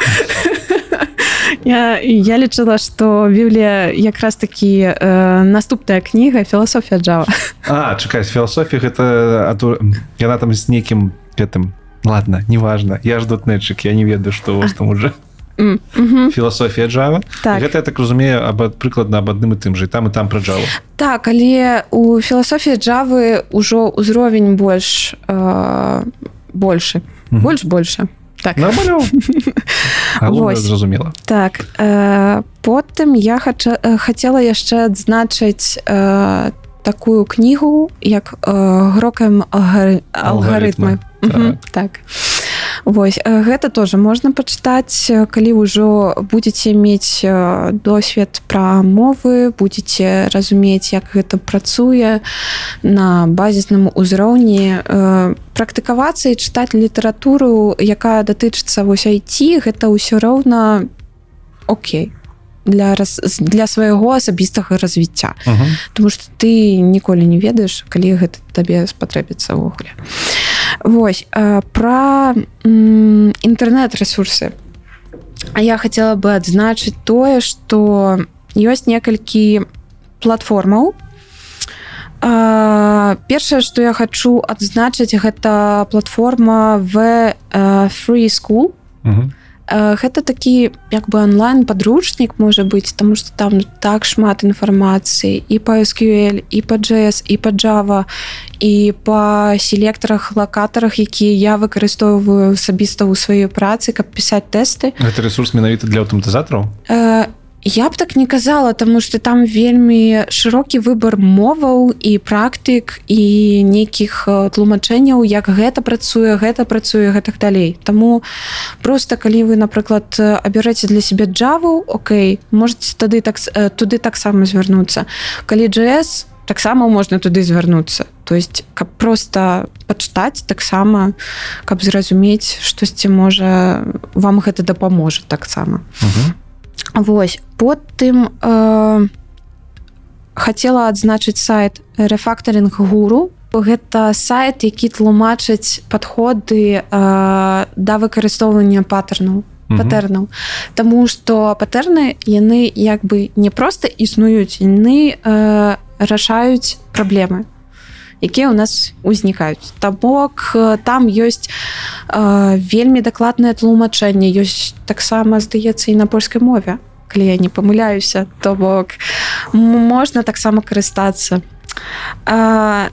я, я лічыла што біблія якраз такі э, наступная кніга філасофія Java А чакай філасофія гэта а то яна там з нейкім гэтым ладно неважно я ж дотнетчык я не ведаю што у вас там уже М, мгм. філасофія Java Так. гэта я так разумею аб прыкладна аб адным і тым же і там і там пра Java Так, але у філасофіі Джавы ўжо ўзровень больш э, больше. Мгм. больш больше. Так. Зразумела так э, потым я хача, хацела яшчэ адзначыць э, такую кнігу як э, грокаем алгары, алгарытмы Мгм, так Вось э, гэта тоже можна пачытаць э, калі ўжо будетеце мець э, досвед пра мовы будете разумець як гэта працуе на базіснаму ўзроўні э, практыкавацца і чытаць літаратуру якая датычыцца вось айти гэта ўсё роўна Окей для раз для свайго асабістага развіцця. Мгм. Тому что ты ніколі не ведаеш калі гэта табе спатрэбіцца ўвогуле Вось э, пра м, інтэрнэт-рэсурсы я хацела бы адзначыць тое што ёсць некалькі платформаў. А, першае што я хачу адзначыць гэта платформа в э, free school. Мгм. Э, гэта такі як бы онлайн падручнік можа быць тому что там так шмат інфармацыі і по SQL і по JS і по Java і по селектарах лакатарах якія я выкарыстоўваю асабіста ў сваёй працы каб пісаць тэсты гэта ресурс менавіта для аўтаматызатараў Э, я б так не казала тому что там вельмі шырокі выбор моваў і практык і нейкіх э, тлумачэнняў як гэта працуе гэта працуе гэтак далей. Таму просто калі вы напрыклад абярэце для себе джаву Окей можете тады так э, туды таксама звярнуцца. Калі JS таксама можна туды звярнуцца. То есть каб просто пачытаць таксама каб зразумець штосьці можа вам гэта дапаможа таксама Мгм. Вось потым э, хацела адзначыць сайт рэфактаринг гуру гэта сайт які тлумачыць падходы э, да выкарыстоўвання паттернаў Мгм. патэрнаў. Таму што патэрны яны як бы не проста існуюць яны э, рашаюць праблемы якія ў нас узнікаюць. То бок э, там ёсць э, вельмі дакладнае тлумачэнне. Ёсць таксама здаецца і на польскай мове калі я не памыляюся. То бок можна таксама карыстацца. А,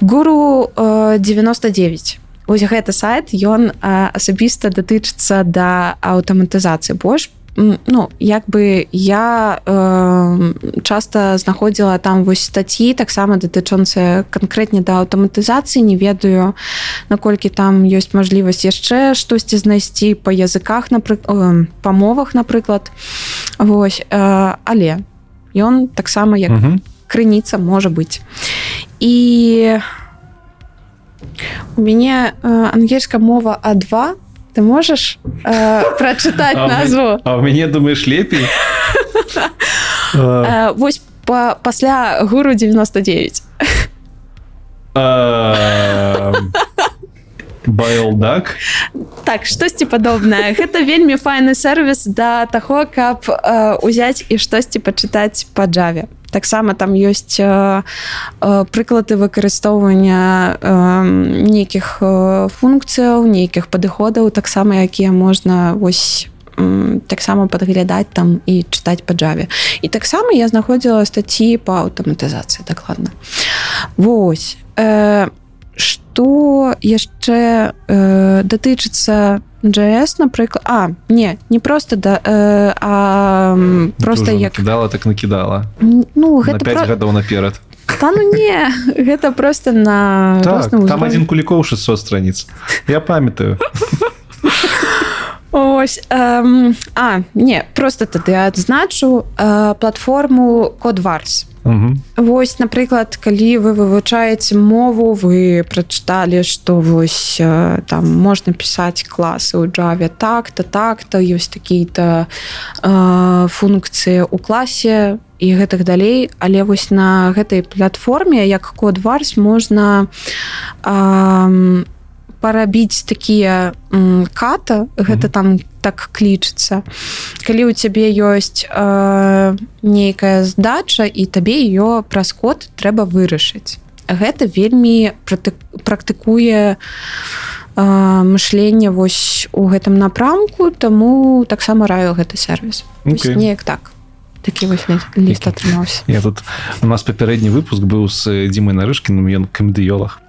гуру э, 99 ось гэты сайт ён а, асабіста датычыцца да аўтаматызацыі. Больш м, ну як бы я э, часта знаходзіла там вось статьі таксама датычонцы канкрэтне да аўтаматызацыі не ведаю наколькі там ёсць мажлівасць яшчэ штосьці знайсці па языках напрыклад па мовах напрыклад Вось э, але ён таксама як Мгм. крыніца можа быць і у мяне э, ангельская мова А2 ты можаш э, прачытаць назву? А ў мяне думаеш лепей Э, э, вось па, пасля гуру 99 эм, Байлдак так штосьці падобнае гэта вельмі файны сервіс да таго каб э, узяць і штосьці пачытаць па джаве таксама там ёсць э, э, прыклады выкарыстоўвання э, нейкіх э, функцыяў нейкіх падыходаў таксама якія можна вось таксама падглядаць там і чытаць па джаве і таксама я знаходзіла статьі по аўтаматызацыі дакладна. Вось э, што яшчэ э, датычыцца JS напрыклад. А не не просто да э, а просто як накидала так накидала. Н- ну гэта 5 про... гадоў наперад. Та, ну не гэта просто на так, там ўзровень. один кулікоў 600 страниц я памятаю. Ось эм, а не просто тады адзначу э, платформу кодварс Мгм. Вось напрыклад калі вы вывучаеце мову вы прачыталі што вось там можна пісаць класы ў Java так-то так-то ёсць такія-то э, функцыі ў класе і гэтых далей але вось на гэтай платформе як код варс можна э, парабіць такія ката гэта там так клічыцца калі у цябе ёсць э, нейкая здача і табе ее праз код трэба вырашыць. Гэта вельмі практыкуе э, мышленне вось у гэтым напрамку таму таксама раю гэты Вось Окей. неяк так. Такі вось лі- ліст атрымаўся. Я тут у нас папярэдні выпуск быў з дзімай нарышкіным ён камедыёлах.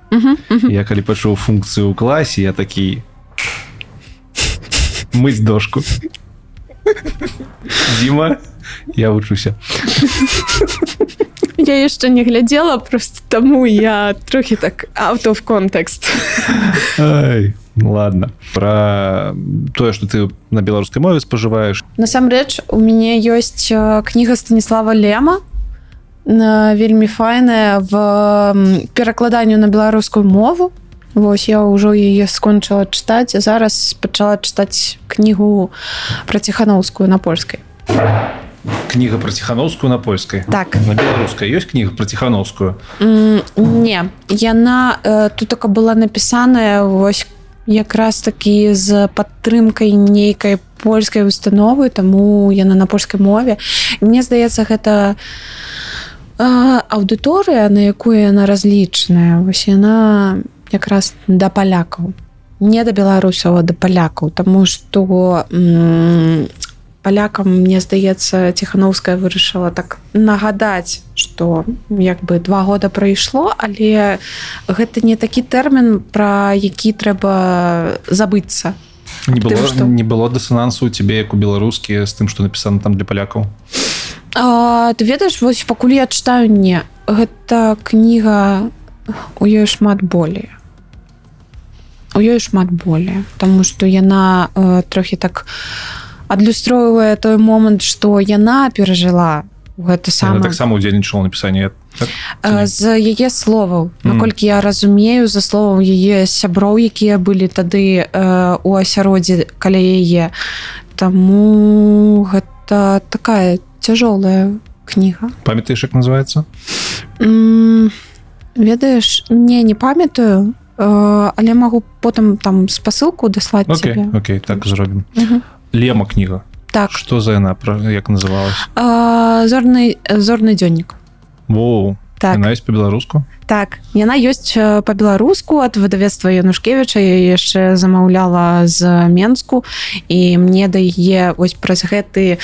Я калі пачуў функцыю ў класе я такі мыць дошку Дзіма я вучуся я яшчэ не глядзела просто таму я трохі так out of контекст Ай, ладно. Про тое что ты на беларускай мове спажываеш насамрэч у мяне ёсць кніга станіслава лема вельмі файная в перакладанню на беларускую мову. Вось я ўжо яе скончыла чытаць зараз пачала чытаць кнігу пра ціхановскую на польскай. Кніга про ціхановскую на польскай? Так. На беларускай ёсць кніга про ціхановскую? М, не. Яна э, тут така была напісаная вось якраз такі з падтрымкай нейкай польскай установы таму яна на польскай мове. Мне здаецца гэта э, аўдыторыя на якую яна разлічаная вось яна якраз да палякаў не да беларусаў а да палякаў таму што палякам мне здаецца ціхановская вырашыла так нагадаць что як бы два года прайшло але гэта не такі тэрмін пра які трэба забыцца. Не было што? не было дысанансу у тебе як у беларускі з тым что напісана там для палякаў а, ты ведаеш вось пакуль я читаю не гэта кніга у ёй шмат болей. У ёй шмат болей тому что яна э, трохі так адлюстроўвае той момант что яна перажыла гэта сама таксама удзельнічала напісанне так? З яе словаў. Наколькі я разумею за словаў яе сяброў якія былі тады э, у асяроддзі каля яе. Таму гэта такая цяжолая кніга памятаеш як называется М, ведаеш не не памятаю э, але магу потым там спасылку даслаць Окей, цябе. окей, так зробім. Мгм. Лема кніга. так Што за яна, пра- як называлась? э, зорны зорны дзённік Воу, так. Яна ёсць па-беларуску? так. Яна ёсць э, па-беларуску ад выдавецтва янушкевіча я яшчэ замаўляла з менску. І мне да яе вось праз гэты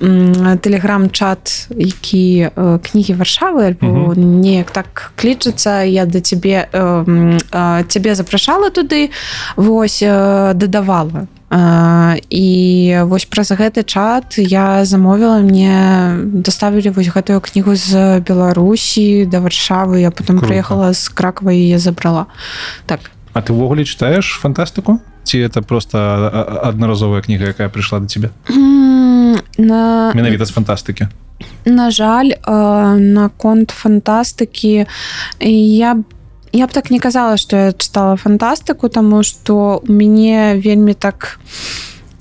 тэлеграм-чат які э, кнігі варшавы альбо неяк так клічацца я да цябе э, цябе запрашала туды вось дадавала і вось праз гэты чат я замовіла мне доставілі вось гэтую кнігу з беларусі да варшавы я потым Круто. прыехала з кракава яе забрала так А ты ўвогуле читаеш фантастыку? Ці это просто аднаразовая кніга, якая прыйшла цябе? М, на Менавіта з фантастыкі. на жаль э, наконт фантастыкі я б я б так не казала что я чытала фантастыку тому что у мяне вельмі так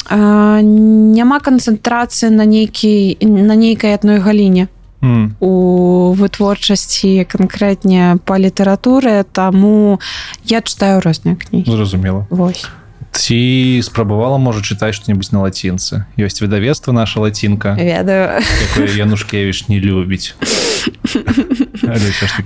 э, няма канцэнтрацыі на нейкі на нейкай адной галіне. М, у вытворчасці канкрэтне па літаратуры таму я читаю розныя кнігі. Зразумела. Вось Ці спрабавала можа чытаць што-небудзь на лацінцы. Ёсць выдавецтва наша лацінка, ведаю Янушкевіч не любіць.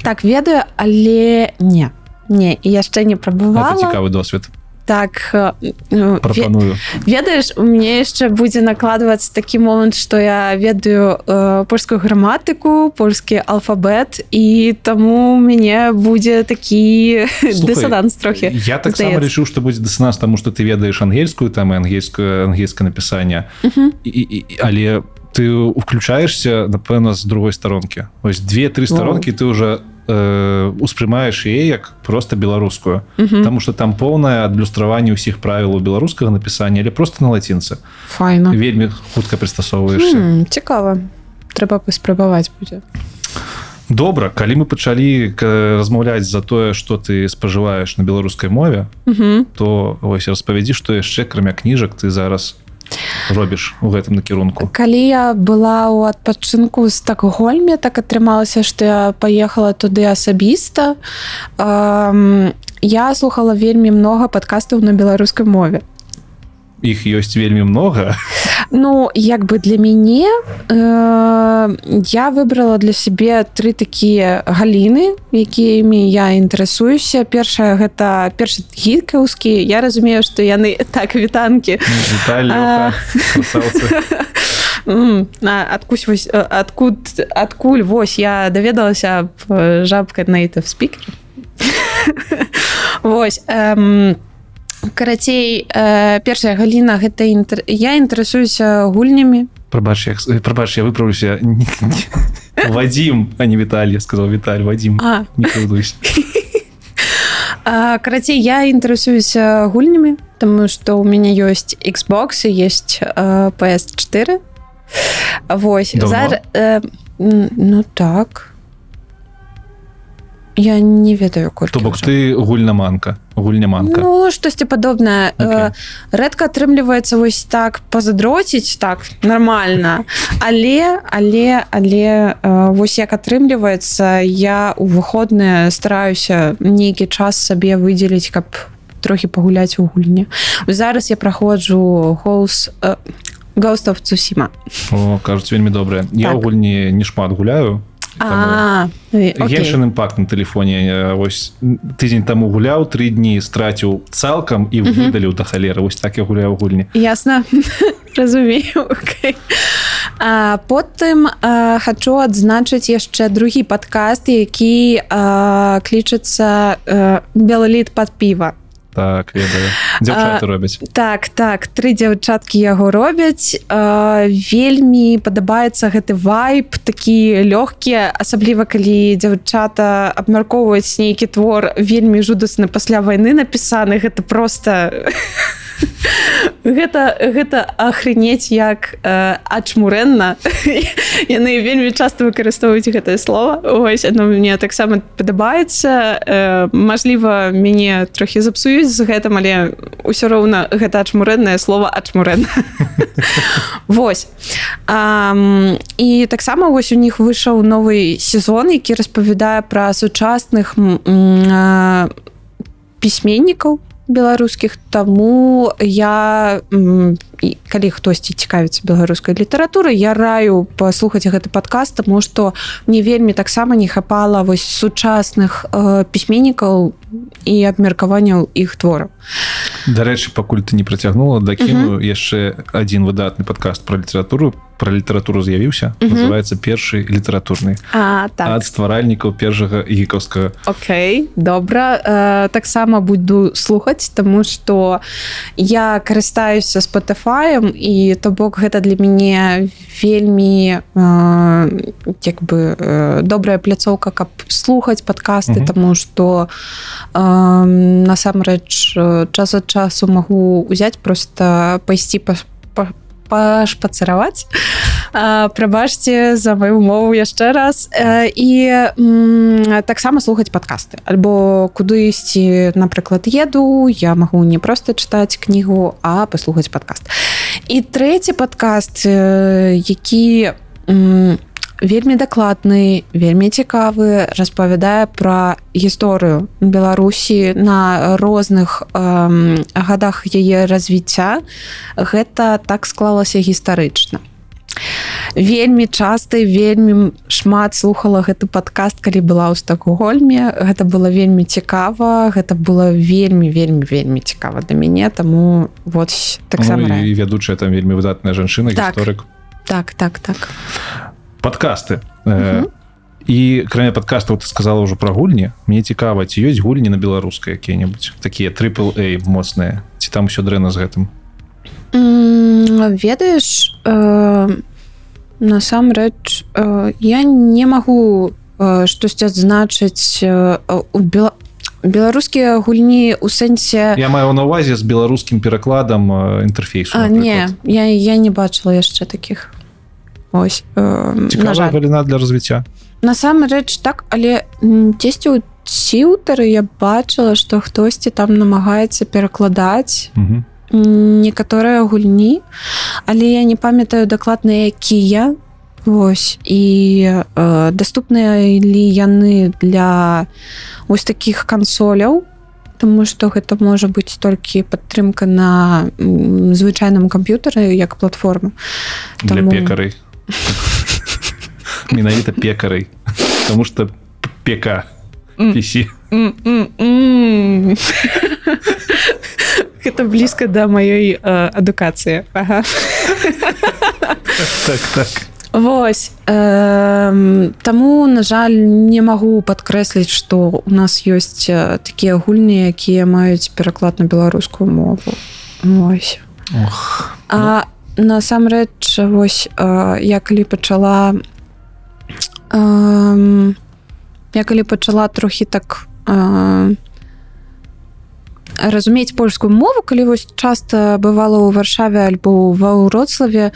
Так ведаю але не не і яшчэ не прабывала цікавы досвед. Так э, ве- Прапаную. ведаеш у мне яшчэ будзе накладвацца такі момант што я ведаю э, польскую граматыку польскі алфабет і таму мяне будзе такі Слухай, дысонанс трохі Я таксама лічыў, што будзе дысананс, таму што ты ведаеш ангельскую там і ангельскую ангельскае напісанне. Мгм. І, і, і, але ты уключаешься напэўна з другой старонкі ось две-тры старонкі ты уже э, успрымаеш яе як просто беларускую. Мгм. Таму что там поўнае адлюстраванне ўсіх правілаў беларускага напісання але просто на лацінцы. Файна. Вельмі хутка прыстасоўваешься М, цікава. Трэба паспрабаваць будзе. Добра калі мы пачалі размаўляць за тое что ты спажываеш на беларускай мове Мгм. то ось распавядзі што яшчэ акрамя кніжак ты зараз робіш у гэтым накірунку? Калі я была ў адпачынку стакгольме так атрымалася што я паехала туды асабіста. Эм, я слухала вельмі много падкастаў на беларускай мове. Іх ёсць вельмі много Ну як бы для мяне э, я выбрала для сябе тры такія галіны якімі я інтарэсуюся. Першая гэта першы гікаўскі я разумею што яны так вітанкі. А, адкусь вось э, адкуль адкуль вось я даведалася э, жабка native speaker Вось эм, карацей э, першая галіна гэта інтэр... я інтарэсуюся гульнямі Прабач, як, прабач, я выправлюся. Вадим, а не Виталий, сказал Виталий, Вадим. А Не крыўдуйся. А, карацей я інтарэсуюся гульнямі тому что у меня ёсць Xbox і есть э, PS4 Вось Давно? зар, э, ну так я не ведаю колькі То бок ты гульнаманка, гульняманка. Ну штосьці падобнае okay. рэдка атрымліваецца вось так пазадроціць так нормально але але але вось як атрымліваецца я у выходныя стараюся нейкі час сабе выдзеліць каб трохі пагуляць у гульні зараз я праходжу голос э, гостов цусіма О, кажуць, вельмі добрая. Я Так. ў гульні не шмат гуляю. Геншин імпакт на тэлефоне э, вось тыдзень таму гуляў тры дні страціў цалкам і выдаліў да халеры вось так я гуляю ў гульні. Ясно. Разумею okay. а, потым а, хочу адзначыць яшчэ другі падкаст які а, клічацца белаліт под піва так ведаю. Дзяўчаты робяць. так так тры дзяўчаткі яго робяць. А, вельмі падабаецца гэты вайб такі лёгкія асабліва калі дзяўчата абмяркоўваюць нейкі твор вельмі жудасны пасля вайны напісаны. Гэта просто гэта гэта ахрынець як э, ачмурэнна. Яны вельмі часто выкарыстоўваюць гэтае слово ось оно мне таксама падабаецца. Э, Мажліва мяне трохі запсуюць з гэтым але ўсё роўна гэта ачмурэннае слово ачмурэн Вось. І таксама вось у них выйшаў новы сезон які распавядае пра сучасных пісьменнікаў беларускіх таму я калі хтосьці цікавіцца беларускай літаратуры я раю паслухаць гэты падкаст таму што мне вельмі таксама не хапала вось сучасных э, пісьменнікаў і абмеркаванняў іх твораў Дарэчы пакуль ты не працягнула дакіну яшчэ адзін выдатны падкаст пра літаратуру пра літаратуру з'явіўся называется першы літаратурны так. ад стваральнікаў першага гікаўскага Окей добра э, таксама буду слухаць тому что я карыстаюся спотыфаем і то бок гэта для мяне вельмі э, як бы э, добрая пляцоўка каб слухаць падкасты тому что э, насамрэч час ад часу магу узяць просто пайсці па па пашпацыраваць. Прабачце за маю мову яшчэ раз. І таксама слухаць падкасты. Альбо куды ісці напрыклад еду я магу не проста чытаць кнігу а паслухаць падкаст. І трэці падкаст які у вельмі дакладны вельмі цікавы распавядае пра гісторыю беларусі на розных эм, гадах яе развіцця. Гэта так склалася гістарычна. Вельмі часта вельмі шмат слухала гэты падкаст калі была ў стакгольме. Гэта было вельмі цікава гэта было вельмі вельмі вельмі цікава да мяне таму вот таксама ну, вядучая там вельмі выдатная жанчына Так. гісторык. Так так так подкасты. Э, і кроме подкастаў ты сказала ўжо пра гульні мне цікава ці ёсць гульні на беларускай якія-небудзь? Такія трипл a моцныя. Ці там все дрэнна з гэтым? Ведаеш э, насамрэч э, я не магу э, штосьці адзначыць э, у бела беларускія гульні у сэнсе я маю на увазе з беларускім перакладам э, інтэрфейсу а, не я я не бачыла яшчэ таких ось э, на цікавая галіна для развіцця. Насамрэч так але м, дзесьці у ціўтары я бачыла што хтосьці там намагаецца перакладаць Мгм. некаторыя гульні але я не памятаю дакладна якія Вось і э, даступныя ли яны для ось таких кансоляў Таму што гэта можа быць толькі падтрымка на звычайным камп'ютары як платформа. Для Таму- пекарай менавіта пекарай потому что пека. Пісі. Гэта блізка да маёй э, адукацыі ага. так так. Вось эм, Таму на жаль не магу падкрэсліць што у нас ёсць э, такія гульні якія маюць пераклад на беларускую мову. Вось. Ох, А насамрэч вось э, я калі пачала э, я калі пачала трохі так э, разумець польскую мову калі вось часта бывала ў варшаве альбо ва ўроцлаве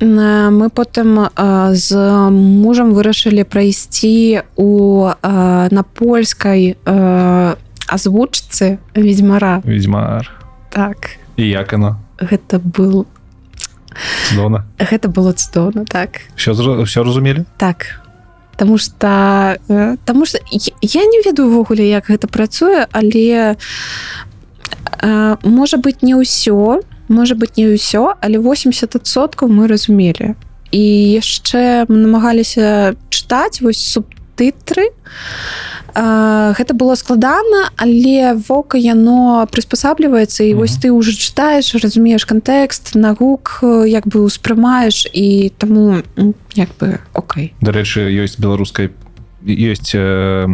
мы потым з мужам вырашылі прайсці у на польскай азвучцы ведьзьмара ведьмар так. І як оно гэта был цудоўна гэта было цудоўна так. Все все разумелі? Так. Таму что э, таму что я- не ведаю увогуле як гэта працуе але э, можа быть не ўсё можа быть не ўсё але 80соткаў мы разумелі. І яшчэ мы намагаліся чытаць вось субтытры А, гэта было складана але вока яно прыспасабліваецца і вось ты уже чытаеш разумееш кантэкст на гук э, як бы успрымаеш і таму як бы Окей дарэчы ёсць беларускай ёсць э,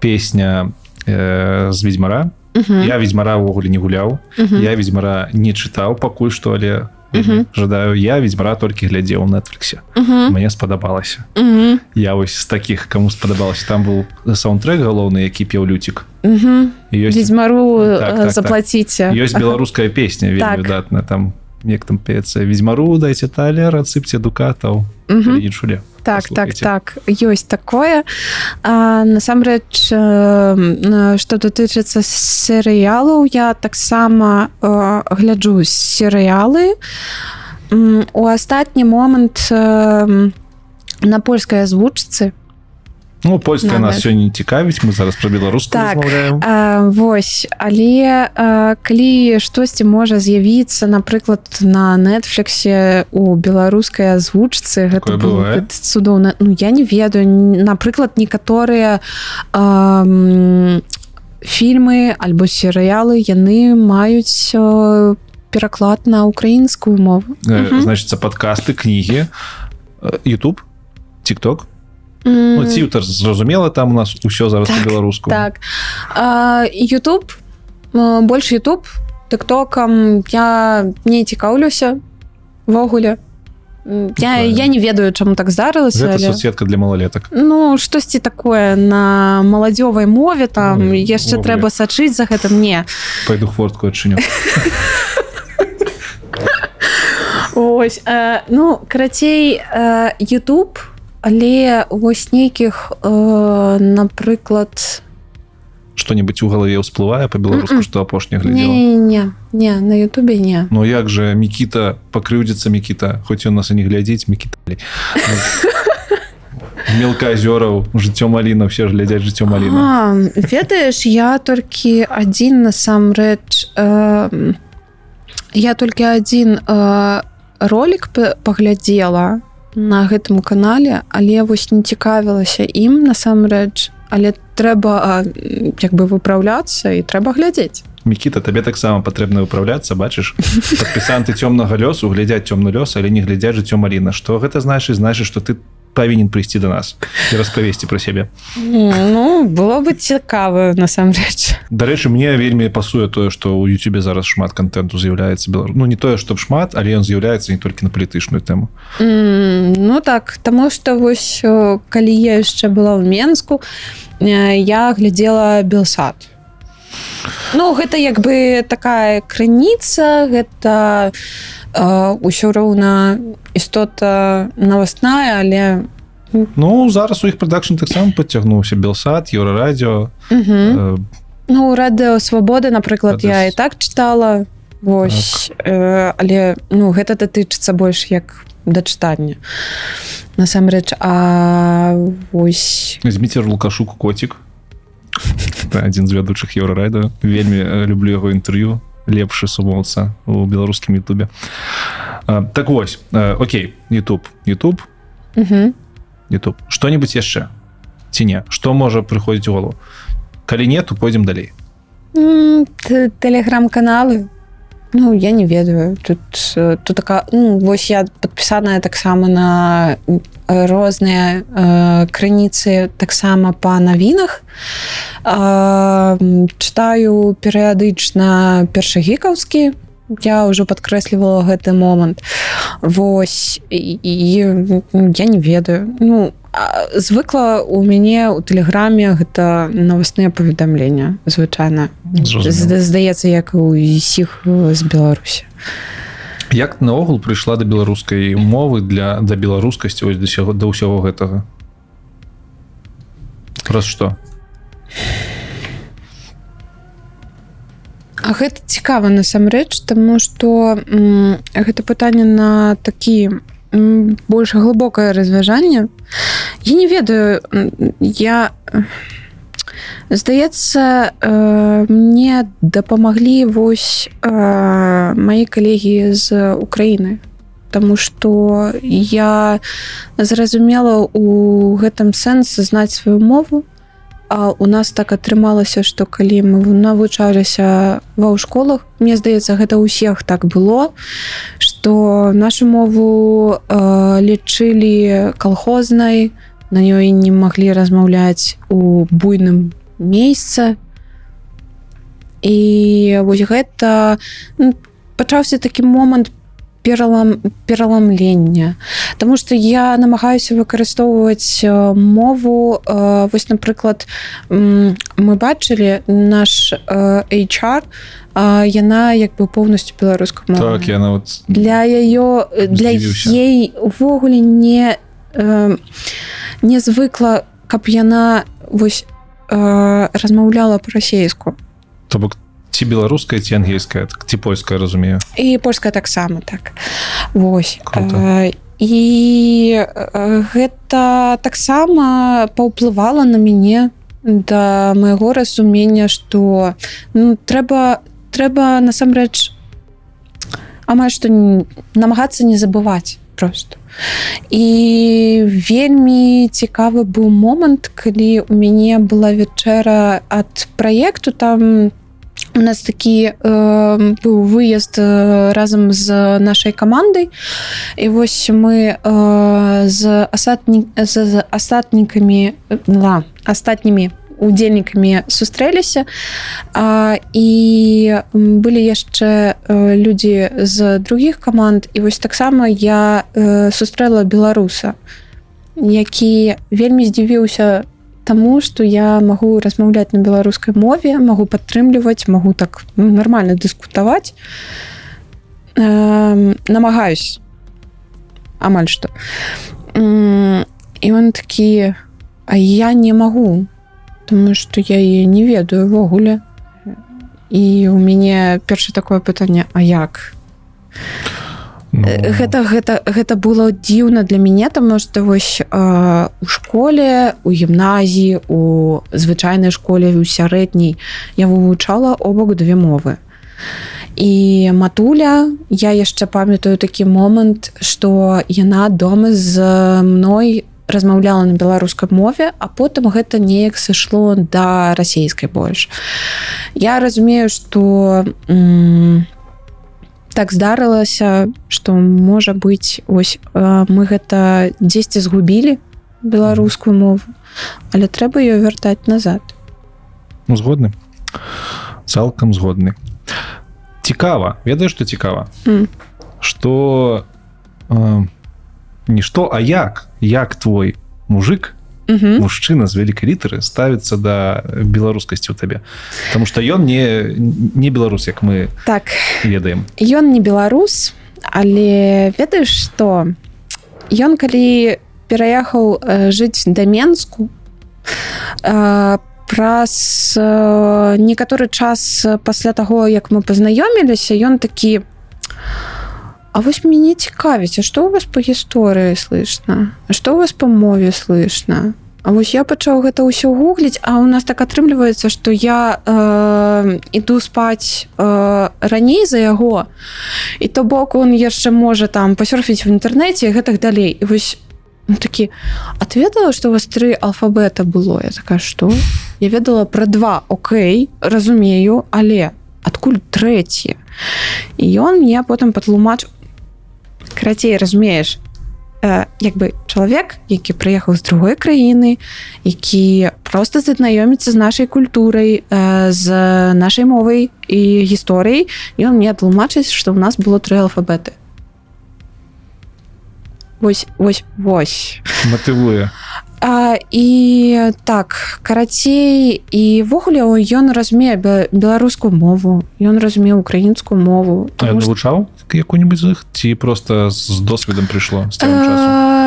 песня э, з ведьмара Мгм. я ведьмара ўвогуле не гуляў Мгм. я ведьмара не чытаў пакуль што але. Жадаю я ведьмара толькі глядзеў у нетфліксе мне спадабалася я вось з таких кому спадабалася там быў саундтрек галоўны які пеў люцік ёсць ведьмару Так, так, э, так. заплаціце ёсць беларуская песня вельмі выдатная там як там пецца ведьмару дайце талер адсыпце дукатаў Мгм. іншуле так так так ёсць такое. Насамрэч э, что датычыцца серыялаў я таксама э, гляджу серыялы у астатні момант э, на польскай азвучцы Ну польская На нас сёння не цікавіць мы зараз про беларуску Так. размаўляем А, вось але а, калі штосьці можа з'явіцца напрыклад на нетфліксе у беларускай азвучцы гэта цудоўна Ну я не ведаю напрыклад некаторыя м, фільмы альбо серыялы яны маюць а, пераклад на украінскую мову. Э, значится подкасты кнігі э, YouTube тикток М, ну, цівтер зразумела там у нас усё зараз Так, по-беларуску. Так. YouTube больш YouTube тыктокам я не цікаўлюся ввогуле. Я, я не ведаю чаму так здарылася гэта але... соцсетка для малолетак Ну штосьці такое на маладзёвай мове там Ой, яшчэ трэба сачыць за гэтым. Не. Пойду хвортку адчыню. Ось э, ну карацей э, YouTube але вось нейкіх э, напрыклад что-нибудь у галаве ўсплывае по-беларуску что апошня не, глядзела не, не, не на Ютубе не. Ну як же Мікіта пакрыўдзіцца Мікіта? Хоць ён нас і не глядзіць Мікіталі мелказёраў жыццё маліна все ж глядзяць жыццё маліна. А, ведаеш я толькі адзін насамрэч э, я толькі адзін э, ролик паглядзела на гэтым канале але вось не цікавілася ім насамрэч але трэба як бы выпраўляцца і трэба глядзець. Мікіта табе таксама патрэбна выпраўляцца бачыш? Падпісанты цёмнага лёсу глядзяць цёмны лёс але не глядзяць жыццё маліна што гэта значыць? Значыць што ты павінен прыйсці до нас і распавесці пра сябе Ну было бы цікава насамрэч дарэчы мне вельмі пасуе тое што ў Ютубе зараз шмат контенту з'яўляецца беларус Ну не тое што шмат але ён з'яўляецца не толькі на палітычную тэму М, Ну так таму што вось калі я яшчэ была ў Менску я глядзела белсад Ну гэта як бы такая крыніца гэта ўсё роўна істота навасная але Ну зараз у іх прадакшн таксама падцягнуўся. Белсад еўрарадіо э, Ну радыо свабоды напрыклад я і так чытала. Вось э, але ну гэта датычыцца больш як да чытання насамрэч. А вось зміцер лукашук котик адзін з вядучых еўрарадыо вельмі люблю яго інтэрв'ю лепшы сумоўца у беларускім Ютубе. Так вось Окей YouTube YouTube Мгм. YouTube что-нибудь яшчэ? Ці не? Что можа прыходзіць у голову калі не то пойдзем далей. М, т- тэлеграм-каналы Ну я не ведаю. Тут э, тут такая ну, вось я подпісаная таксама на розныя э, крыніцы таксама па навінах. А, м, чытаю перыядычна першагікаўскі. Я ўжо падкрэслівала гэты момант. Вось і, і я не ведаю. Ну а, звыкла у мяне у тэлеграме гэта новасныя паведамлення звычайна. Здаецца як у усіх э, з беларусі. Як наогул прыйшла да беларускай мовы для да беларускасці вось да сяго да ўсяго гэтага? Раз что А гэта цікава насамрэч таму што гэта пытанне на такі больш глыбокае развяжанне я не ведаю я э, здаецца э, мне дапамаглі вось э, маі калегі з Украіны. Таму што я зразумела у гэтым сэнс знаць сваю мову А у нас так атрымалася што калі мы навучаліся ва ў школах мне здаецца гэта ўсіх так было што нашу мову э, лічылі калхознай на ёй не маглі размаўляць у буйным месцы і вось гэта ну, пачаўся такі момант пералам пераламлення. Таму что я намагаюся выкарыстоўваць э, мову э, вось напрыклад мы бачылі наш э, HR а, яна як бы поўнасцю беларуска так яна вот для яе для ей увогуле не э, не звыкла каб яна вось э, размаўляла по-расейску то бок ці беларуская ці ангельская ці польская разумею. І польская таксама так. Восьось. Э, і э, гэта таксама паўплывала на мяне да майго разумення што ну, трэба трэба насамрэч амаль што намагацца не забываць просто і вельмі цікавы быў момант калі у мяне была вячэра ад праекту. Там у нас такі э, быў выезд э, разам з нашай камандай. І вось мы э, з асадні з, астатнікамі la, астатнімі удзельнікамі сустрэліся. А, і былі яшчэ э, людзі з других каманд. І вось таксама я э, сустрэла беларуса які вельмі здзівіўся таму што я магу размаўляць на беларускай мове магу падтрымліваць магу так ну, нармальна дыскутаваць. Э, намагаюсь. Амаль што. І он такі а я не магу тому что я яе не ведаю увогуле і у мяне перша такое пытанне А як? Ну, Э, гэта гэта гэта было дзіўна для мяне таму што вось э, у школе у гімназіі у звычайнай школе у сярэдняй я вывучала обок две мовы. І матуля я яшчэ памятаю такі момант што яна дома з мной размаўляла на беларускай мове а потым гэта неяк сышло да расійскай больш. Я разумею што м, так здарылася што можа быць ось мы гэта дзесьці згубілі беларускую мову але трэба ее вяртаць назад. Ну, згодны. Цалкам згодны. Цікава ведаеш што цікава? М. что э, не што а як як твой мужик Мгм. мужчына з вялікай літары ставіцца да беларускасці ў табе Таму што ён не не беларус як мы так. ведаем. Ён не беларус але ведаеш што ён калі пераехаў э, жыць да менску э, праз э, некаторы час пасля таго як мы пазнаёміліся ён такі А вось мяне цікавіць А што у вас по гісторыі слышно А што у вас по мове слышно А вось я пачаў гэта ўсё гугліць А у нас так атрымліваецца што я э, іду спаць э, раней за яго і то бок он яшчэ можа там пасёрфіць в інтэрнэце і гэтак далей. І вось ну, такі отведала что у вас тры алфабета было? Я такая что я ведала про два Окей разумею але адкуль трэці? І ён мне потым патлумач карацей разумееш э, як бы чалавек які прыехаў з другой краіны які просто знаёміцца з нашай культурай э, з нашай мовай і гісторыяй ён мне тлумачыць што ў нас было тры алфабеты вось вось вось. Матывуе А, і так карацей і-ввогуле ён разумее бе- беларускую мову ён разумее украінскую мову тому што- навучаў якую-нибудь з іх? Ці просто з досведам прыйшло з А,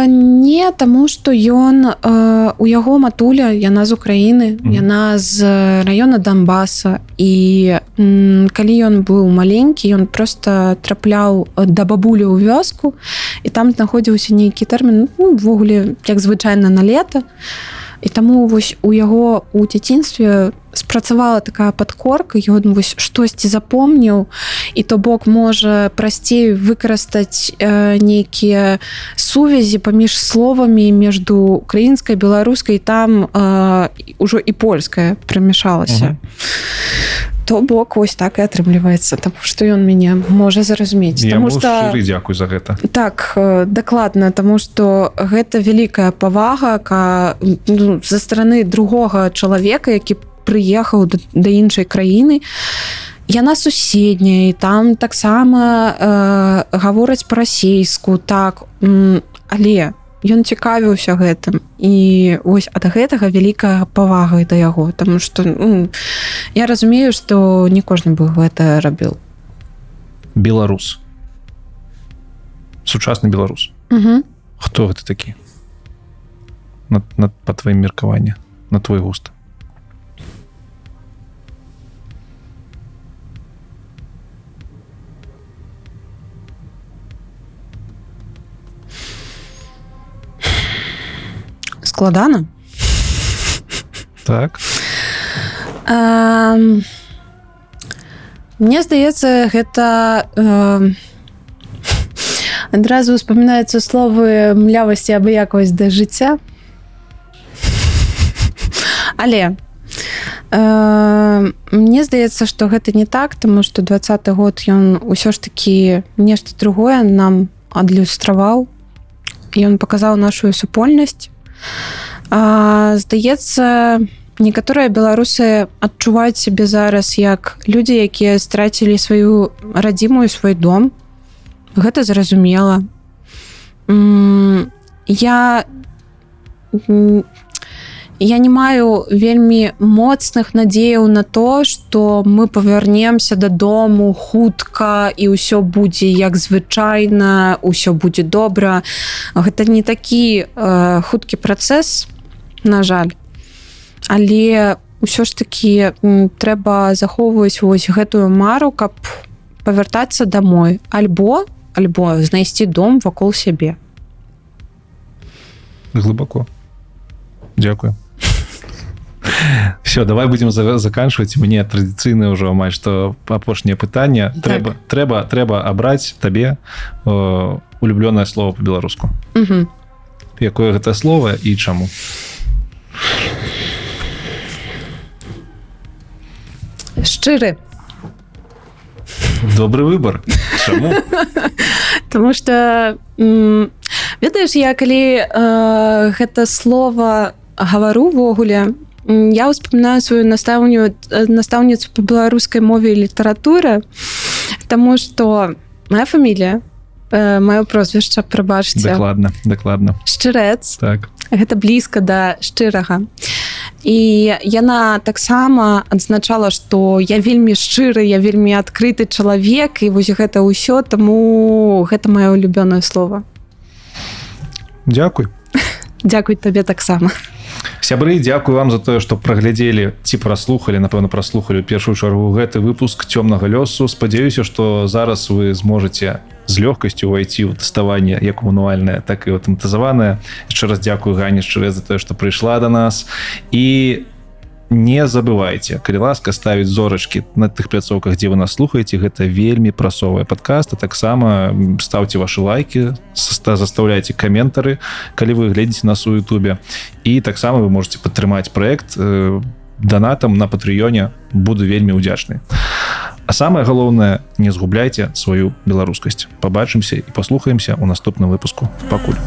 не таму што ён а, у яго матуля яна з Украіны Мгм. яна з раёна Донбаса і м, калі ён быў маленькі ён просто трапляў да бабулі ў вёску і там знаходзіўся нейкі тэрмін ну, увогуле як звычайна на лета і таму вось у яго у дзяцінстве спрацавала такая падкорка ён вось штосьці запомніў. І то бок можа прасцей выкарыстаць э, нейкія сувязі паміж словамі между украінскай беларускай там э, ўжо і польская прымяшалася то бок вось так і атрымліваецца там што ён мяне можа зразумець. Таму што... дзякуй за гэта. Так э, дакладна тому что гэта вялікая павага ка ну, за стороны другога чалавека які прыехаў да, да іншай краіны. Яна суседняя і там таксама э, гавораць па-расейску так але ён цікавіўся гэтым. І вось ад гэтага вялікая павага да яго Таму что ну, я разумею што не кожны бы гэта рабіў беларус. Сучасны беларус. Угу. хто гэта такі? На, на по тваім меркаванне на твой густ складана? Так. Эм, Мне здаецца гэта э, адразу успамінаюцца словы млявасці абыякавасць да жыцця. Але э, мне здаецца што гэта не так тому что двадцаты год ён усё ж такі нешта другое нам адлюстраваў. Ён паказаў нашу супольнасць а, здаецца некаторыя беларусы адчуваюць сябе зараз як людзі якія страцілі сваю радзімую свой дом. Гэта зразумела. Я я не маю вельмі моцных надзеяў на то что мы павярнемся дадому хутка і ўсё будзе як звычайна ўсё будзе добра. Гэта не такі э, хуткі працэс на жаль. Але ўсё ж такі м, трэба захоўваць вось гэтую мару каб павяртацца домой альбо альбо знайсці дом вакол сябе. Глыбоко. Дякую все давай будем за- заканчивать. Мне традыцыйна ўжо амаль што апошняе пытанне Так. трэба трэба трэба абраць табе э, улюблёнае слово по-беларуску якое гэта слово і чаму шчыры добрый выбор. Чаму Таму что м, ведаеш я калі э, гэта слово гавару увогуле м, я успамінаю сваю настаўню настаўніцу по беларускай мове і літаратуры Таму что моя фамілія э, маё прозвішча прабачце дакладна дакладна шчырэц. Так. Гэта блізка да шчырага. І яна таксама адзначала што я вельмі шчыры я вельмі адкрыты чалавек і вось гэта ўсё таму гэта маё улюбёнае слово Дякуй Дякуй табе таксама сябры дзякую вам за тое што праглядзелі ці праслухалі напэўна праслухалі першую чаргу. Гэты выпуск цёмнага лёсу. Спадзяюся што зараз вы зможаце з лёгкасцю увайці ў тэставанне як мануальнае так і аўтаматызаванае яшчэ раз дзякую гані шчырэ за тое што прыйшла до нас. І не забывайте. Калі ласка ставіць зорачки на тых пляцоўках дзе вы нас слухаеце гэта вельмі прасовая подкаста таксама ставце ваши лайки ста заставляйте каментары калі вы глядзіце нас у Ютубе. І таксама вы можете падтрымаць проект э, донатам на патрыёне буду вельмі удзячны. А самое галоўнае не згубляйте сваю беларускасць побачымся і паслухаемся у наступным выпуску пакуль